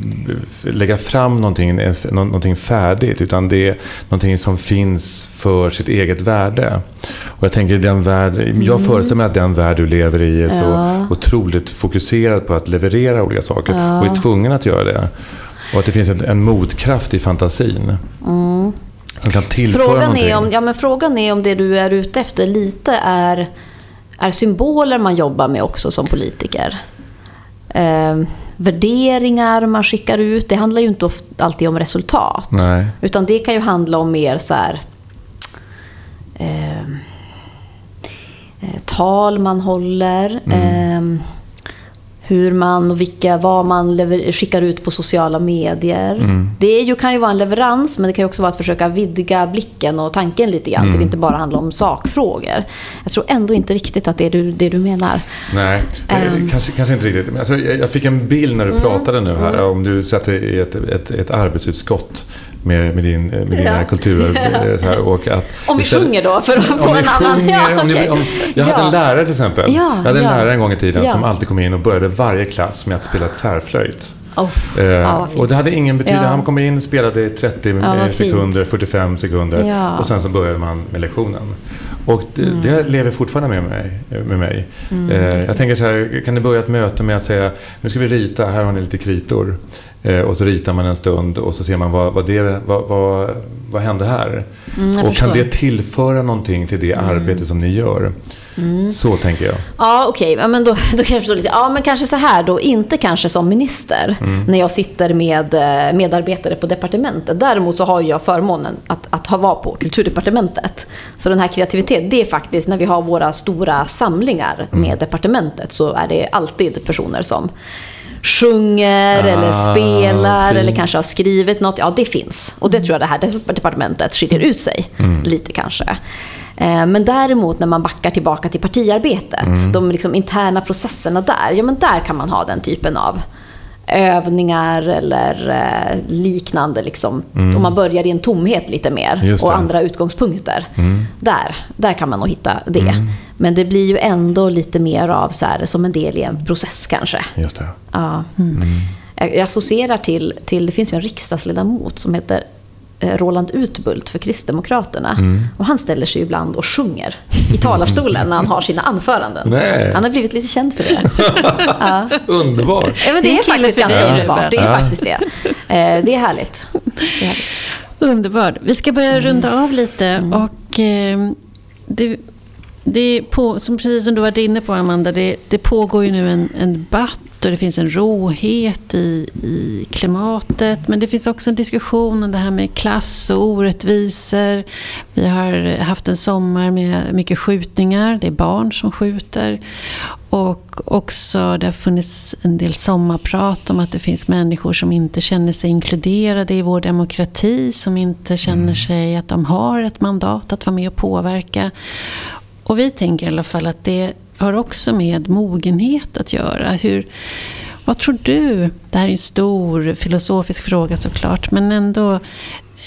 lägga fram någonting, någonting färdigt. Utan det är någonting som finns för sitt eget värde. Och jag tänker den värld... Jag mm. föreställer mig att den värld du lever i är så ja. otroligt fokuserad på att leverera olika saker. Ja. Och är tvungen att göra det. Och att det finns en, en motkraft i fantasin. Mm. Som kan tillföra frågan någonting. Är om, ja, men frågan är om det du är ute efter lite är är symboler man jobbar med också som politiker. Eh, värderingar man skickar ut. Det handlar ju inte alltid om resultat. Nej. Utan det kan ju handla om mer så här, eh, tal man håller. Mm. Eh, hur man och vilka, vad man lever, skickar ut på sociala medier. Mm. Det är ju, kan ju vara en leverans, men det kan också vara att försöka vidga blicken och tanken lite grann mm. till inte bara handla om sakfrågor. Jag tror ändå inte riktigt att det är det, det du menar. Nej, um. kanske, kanske inte riktigt. Alltså, jag, fick en bild när du mm. pratade nu här, mm. om du sätter i ett, ett, ett arbetsutskott med, med, din, med dina ja. kulturer. Ja. och att, om vi istället, sjunger då för att få en annan... ja, om ni, om, jag hade en lärare till exempel. jag hade en lärare en gång i tiden som alltid kom in och började varje klass med att spela tvärflöjt. Oh, eh, ja, och det hade ingen betydelse. Ja. Han kom in, spelade i 30 ja, sekunder, fint. 45 sekunder och sen så började man med lektionen. Och det, mm. det lever fortfarande med mig. Med mig. Mm. Eh, jag tänker så här, kan ni börja ett möte med att säga nu ska vi rita, här har ni lite kritor. Eh, och så ritar man en stund och så ser man vad, vad, det, vad, vad, vad hände här? Mm, och förstår. kan det tillföra någonting till det mm. arbete som ni gör? Mm. Så tänker jag. Ja, okej. Okay. Men då, då kan jag förstå lite. Ja, men kanske så här då. Inte kanske som minister mm. när jag sitter med eh, medarbetare på departementet. Däremot så har jag förmånen att, att ha vara på kulturdepartementet. Så den här kreativiteten, det är faktiskt när vi har våra stora samlingar med mm. departementet så är det alltid personer som sjunger ah, eller spelar fint. eller kanske har skrivit något. Ja, det finns. Och det tror jag det här departementet skiljer ut sig mm. lite kanske. Eh, men däremot när man backar tillbaka till partiarbetet, mm. de liksom interna processerna där, ja men där kan man ha den typen av övningar eller eh, liknande. Liksom. Mm. Om man börjar i en tomhet lite mer och andra utgångspunkter. Mm. Där, där kan man nog hitta det. Mm. Men det blir ju ändå lite mer av så här, som en del i en process kanske. Just det. Ja. Mm. Jag associerar till, till, det finns ju en riksdagsledamot som heter Roland Utbult för Kristdemokraterna. Mm. Och han ställer sig ibland och sjunger i talarstolen när han har sina anföranden. Nej. Han har blivit lite känd för det. ja. Underbart! Ja, men det, är faktiskt ganska underbart. Det är ja. faktiskt det. Eh, det är härligt. Det är härligt. Underbart. Vi ska börja runda av lite. Mm. Och eh, det, det på, som precis som du var inne på Amanda, det, det pågår ju nu en, en debatt och det finns en råhet i, i klimatet. Men det finns också en diskussion om det här med klass och orättvisor. Vi har haft en sommar med mycket skjutningar. Det är barn som skjuter. Och också det har funnits en del sommarprat om att det finns människor som inte känner sig inkluderade i vår demokrati. Som inte känner mm. sig att de har ett mandat att vara med och påverka. Och vi tänker i alla fall att det har också med mogenhet att göra. Hur, vad tror du? Det här är en stor filosofisk fråga såklart, men ändå.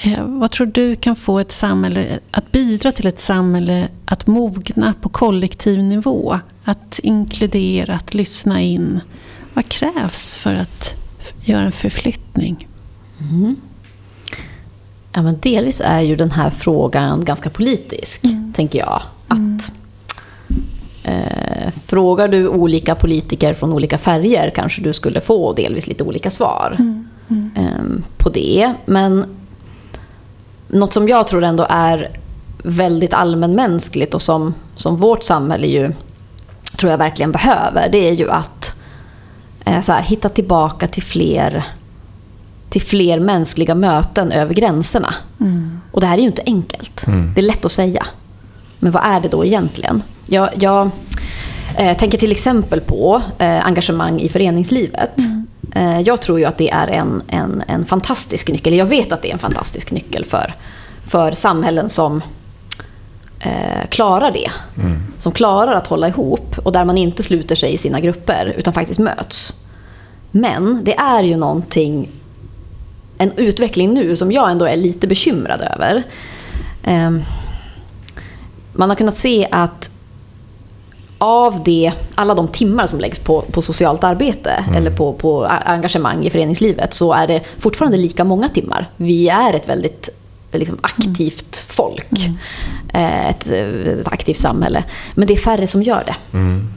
Eh, vad tror du kan få ett samhälle att bidra till ett samhälle att mogna på kollektiv nivå? Att inkludera, att lyssna in. Vad krävs för att göra en förflyttning? Mm. Ja, men delvis är ju den här frågan ganska politisk, mm. tänker jag. Att mm. Eh, frågar du olika politiker från olika färger kanske du skulle få delvis lite olika svar mm. Mm. Eh, på det. Men något som jag tror ändå är väldigt allmänmänskligt och som, som vårt samhälle ju tror jag verkligen behöver, det är ju att eh, så här, hitta tillbaka till fler, till fler mänskliga möten över gränserna. Mm. Och det här är ju inte enkelt. Mm. Det är lätt att säga. Men vad är det då egentligen? Jag, jag eh, tänker till exempel på eh, engagemang i föreningslivet. Mm. Eh, jag tror ju att det är en, en, en fantastisk nyckel, jag vet att det är en fantastisk nyckel för, för samhällen som eh, klarar det. Mm. Som klarar att hålla ihop och där man inte sluter sig i sina grupper utan faktiskt möts. Men det är ju någonting, en utveckling nu som jag ändå är lite bekymrad över. Eh, man har kunnat se att av det, alla de timmar som läggs på, på socialt arbete mm. eller på, på engagemang i föreningslivet så är det fortfarande lika många timmar. Vi är ett väldigt liksom, aktivt folk. Mm. Eh, ett, ett, aktivt samhälle. Men det är färre som gör det. Mm.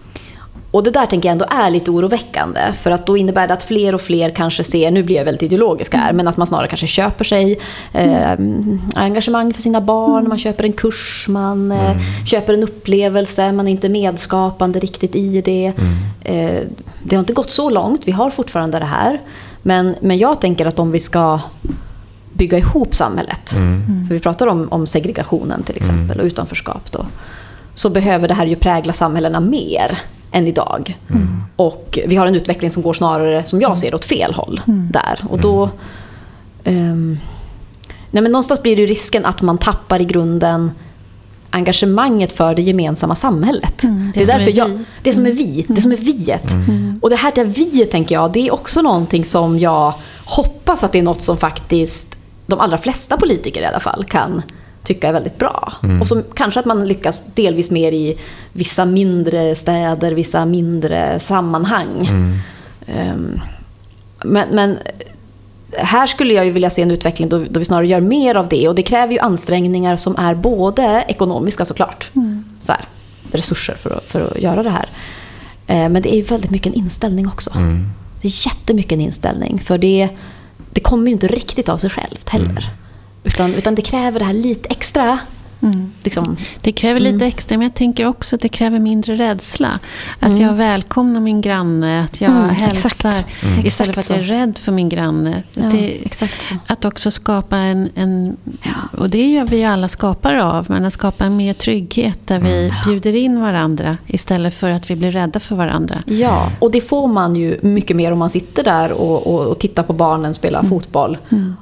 Och det där tänker jag ändå är lite oroväckande. För att då innebär det att fler och fler kanske ser, nu blir jag väldigt ideologisk här, men att man snarare kanske köper sig eh, engagemang för sina barn, man köper en kurs, man eh, mm. köper en upplevelse, man är inte medskapande riktigt i det. Mm. Eh, det har inte gått så långt, vi har fortfarande det här. Men, men jag tänker att om vi ska bygga ihop samhället, mm. för vi pratar om, om segregationen till exempel mm. och utanförskap då, så behöver det här ju prägla samhällena mer än idag. Mm. Och vi har en utveckling som går snarare, som jag ser åt fel håll mm. där. Och då... Um, nej men någonstans blir det risken att man tappar i grunden engagemanget för det gemensamma samhället. Mm, det, det, är därför är jag, det som är vi, det som är viet. Mm. Och det här där viet, tänker jag, det är också någonting som jag hoppas att det är något som faktiskt de allra flesta politiker i alla fall kan tycka är väldigt bra. Mm. Och som kanske att man lyckas delvis mer i vissa mindre städer, vissa mindre sammanhang. Mm. Um, men, men, här skulle jag ju vilja se en utveckling då, då, vi snarare gör mer av det. Och det kräver ju ansträngningar som är både ekonomiska såklart. Mm. Så här, resurser för att, för att göra det här. Uh, men det är ju väldigt mycket en inställning också. Mm. Det är jättemycket en inställning. För det, det kommer ju inte riktigt av sig självt heller. Utan, utan det kräver det här lite extra. Mm. Liksom. Det kräver lite mm. extra, men jag tänker också att det kräver mindre rädsla. Att mm. jag välkomnar min granne, att jag mm, hälsar mm. istället för att jag är rädd för min granne. Ja, det, exakt Att också skapa en, en ja. och det gör vi ju alla skapare av, men att skapa en mer trygghet där vi mm. bjuder in varandra istället för att vi blir rädda för varandra. Ja, och det får man ju mycket mer om man sitter där och, och, och tittar på barnen spela mm. fotboll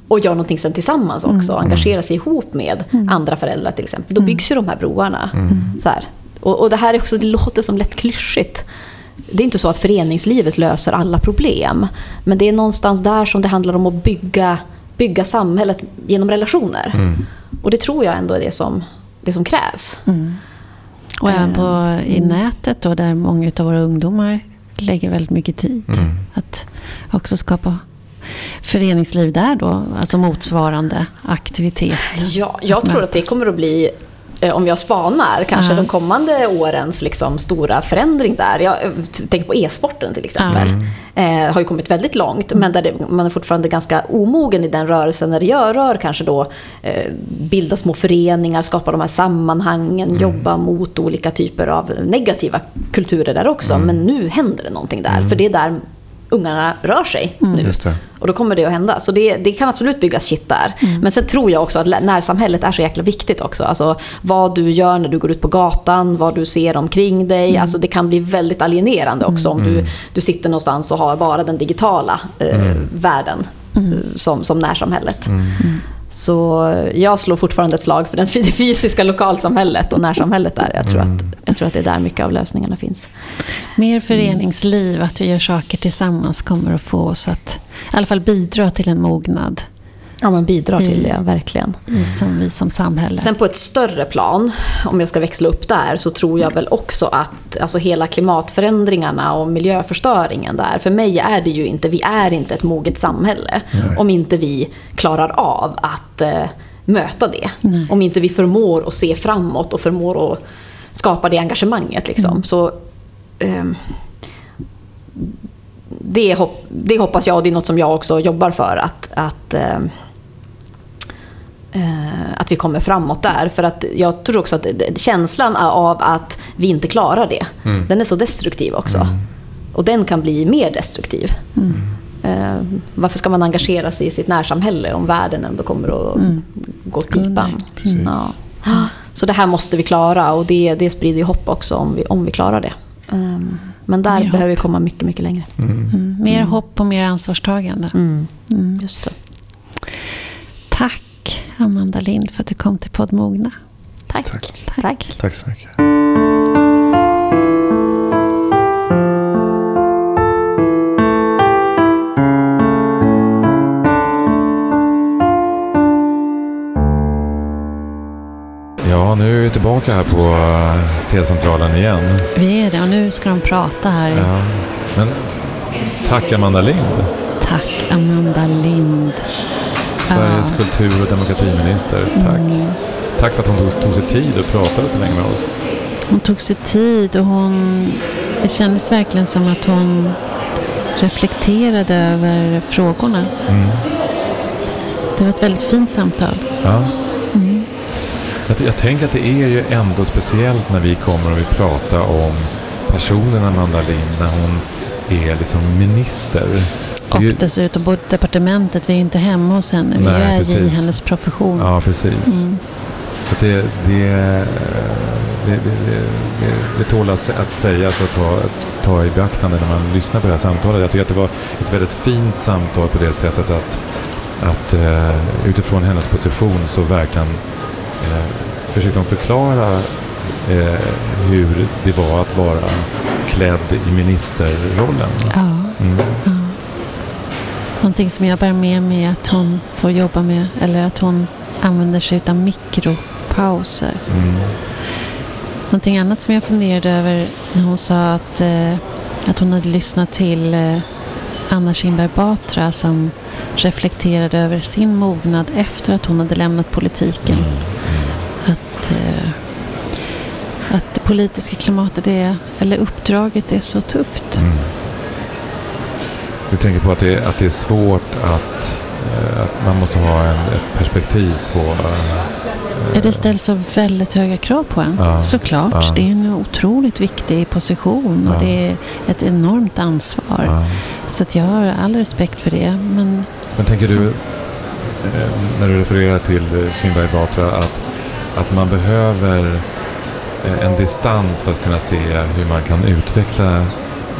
och gör någonting sen tillsammans också, och engagerar sig ihop med andra föräldrar till exempel. Då byggs ju de här broarna. Så här, och, och det här är också, det låter som lätt klyschigt. Det är inte så att föreningslivet löser alla problem. Men det är någonstans där som det handlar om att bygga, bygga samhället genom relationer. Mm. Och det tror jag ändå är det som, det som krävs. Mm. Och även på, eh, i mm. nätet då, där många av våra ungdomar lägger väldigt mycket tid. Mm. Att också skapa föreningsliv där då? Alltså motsvarande aktivitet? Ja, jag tror att det kommer att bli Eh, om jag spanar, kanske mm. de kommande årens liksom, stora förändring där. Jag eh, tänker på e-sporten till exempel. Mm. Eh, har ju kommit väldigt långt, men där det, man är fortfarande ganska omogen i den rörelsen när det gör, rör kanske då eh, bilda små föreningar, skapa de här sammanhangen, mm. jobba mot olika typer av negativa kulturer där också. Mm. Men nu händer det någonting där, mm. för det är där ungarna rör sig nu. Just det. Och då kommer det att hända. Så det, det kan absolut byggas shit där. Men sen tror jag också att närsamhället är så jäkla viktigt också. Alltså vad du gör när du går ut på gatan, vad du ser omkring dig. Alltså det kan bli väldigt alienerande också om du, du sitter någonstans och har bara den digitala eh, världen eh, som, som närsamhället. Så jag slår fortfarande ett slag för den, det fysiska lokalsamhället och närsamhället där. Jag tror, att, jag tror att det är där mycket av lösningarna finns. Mer föreningsliv, att vi gör saker tillsammans kommer att få oss att i alla fall bidra till en mognad Ja, men bidrar till Mm. det, verkligen. i som vi som samhälle. Sen på ett större plan, om jag ska växla upp där, så tror jag väl också att alltså hela klimatförändringarna och miljöförstöringen där, för mig är det ju inte, vi är inte ett moget samhälle om inte vi klarar av att eh, möta det. Nej. Om inte vi förmår att se framåt och förmår att skapa det engagemanget. Liksom. Så, ehm, det, hopp, det hoppas jag och det är något som jag också jobbar för. Att, att eh, att vi kommer framåt där. För att jag tror också att känslan av att vi inte klarar det, den är så destruktiv också. Och den kan bli mer destruktiv. Eh, varför ska man engagera sig i sitt närsamhälle om världen ändå kommer att gå åt pipan? Ja. Så det här måste vi klara och det, det sprider ju hopp också om vi, om vi klarar det. Um, men där Mer behöver vi komma mycket, mycket längre. Mm. Mer hopp och mer ansvarstagande. Mm. Just det. Tack Amanda Lind för att du kom till podd Mogna. Tack. Tack. Tack. Tack så mycket. Ja, nu är vi tillbaka här på eh, T-centralen igen. Vi är det och nu ska de prata här. Ja. Men tack Amanda Lind, Tack Amanda Lind. Sveriges kultur och demokratiminister. Tack. Tack för att hon tog, tog sig tid och pratade så länge med oss. Hon tog sig tid och hon... Det kändes verkligen som att hon reflekterade över frågorna. Mm. Det var ett väldigt fint samtal. Ja. Jag, jag tänker att det är ju ändå speciellt när vi kommer och vill prata om personen Amanda Lind när hon är liksom minister. Och ju- dessutom på departementet, vi är inte hemma hos henne. Vi Nej, är ju i precis. hennes profession. Ja, precis. Mm. Så det, det, det, det, det, det, tål att, sä- att sägas och ta, ta i beaktande när man lyssnar på det här samtalet. Jag tycker att det var ett väldigt fint samtal på det sättet att, att eh, utifrån hennes position så verkligen eh, försökte hon förklara eh, hur det var att vara klädd i ministerrollen. Ja. Någonting som jag bär med mig är att hon får jobba med, eller att hon använder sig av mikropauser. Mm. Någonting annat som jag funderade över när hon sa att, eh, att hon hade lyssnat till eh, Anna Kinberg Batra som reflekterade över sin mognad efter att hon hade lämnat politiken. Att, eh, att det politiska klimatet är, eller uppdraget är så tufft. Mm. Du tänker på att det, att det är svårt att, eh, att man måste ha en, ett perspektiv på... eh, Ja, det ställs så väldigt höga krav på en. Ja, Såklart. ja. Det är en otroligt viktig position och Ja. det är ett enormt ansvar. Så jag har all respekt för det. Men Men tänker du, eh, när du refererar till Kinberg Batra, att, att man behöver eh, en distans för att kunna se hur man kan utveckla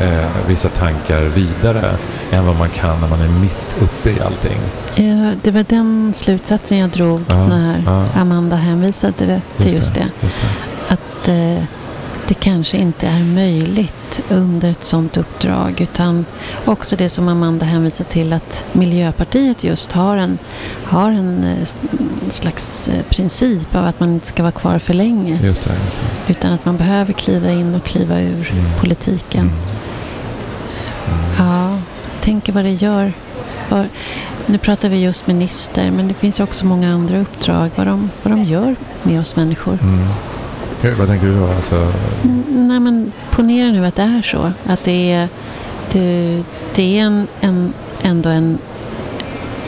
eh, vissa tankar vidare än vad man kan när man är mitt uppe i allting? eh, det var den slutsatsen jag drog Ja, när ja. Amanda hänvisade det, till just det. Just det. Att eh, det kanske inte är möjligt under ett sådant uppdrag. Utan också det som Amanda hänvisar till att Miljöpartiet just har en, har en eh, slags eh, princip av att man inte ska vara kvar för länge. Just det, just det. Utan att man behöver kliva in och kliva ur Mm. politiken. Mm. Tänker vad det gör. Vad, nu pratar vi just minister, men det finns ju också många andra uppdrag. Vad de, vad de gör med oss människor. Mm. Hur, vad tänker du då? Alltså, Mm, Nej, men ponera nu att det är så. Att det är, det, det är en, en, ändå en...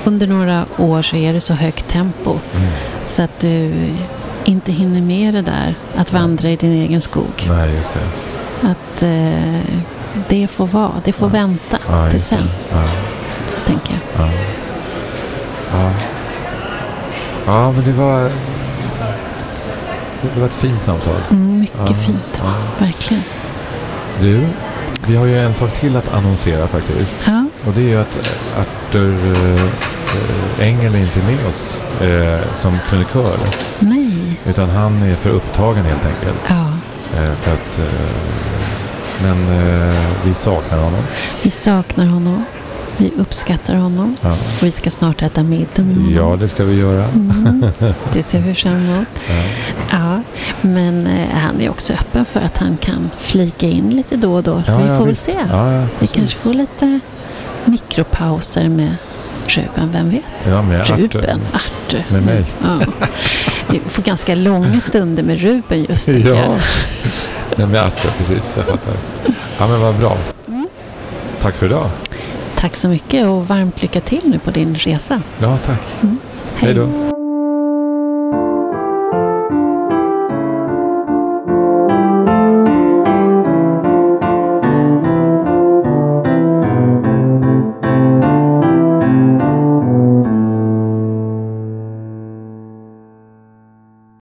Under några år så är det så högt tempo mm. så att du inte hinner med det där. Att vandra i din egen skog. Nej, just det. Att, eh, det får vara. Det får Ja. vänta Ja, till sen. Ja, Så tänker jag. ja. Ja. ja, men det var... Det var ett fint samtal. Mm, mycket fint. Verkligen. Du, vi har ju en sak till att annonsera faktiskt. Ja, Och det är ju att Arthur äh, Engel är inte med oss eh, som krönikör. nej. Utan han är för upptagen helt enkelt. Ja, Eh, för att, eh, men eh, vi saknar honom. vi saknar honom. Vi uppskattar honom. Ja. Och vi ska snart äta middag med honom. ja, det ska vi göra. Mm, det ser vi fram emot. Ja. Ja, men eh, han är också öppen för att han kan flika in lite då och då. Så Ja, vi får väl se. Vi kanske får lite mikropauser med Ruben, vem vet? Ja, med. Ruben, Arthur. Med mig. Ja. Vi får ganska långa stunder med Ruben just tycker Ja. Nej, med Arthur, precis. Jag fattar. Ja, men vad bra. Mm. Tack för idag. Tack så mycket och varmt lycka till nu på din resa. Ja, tack. Hej Hej då.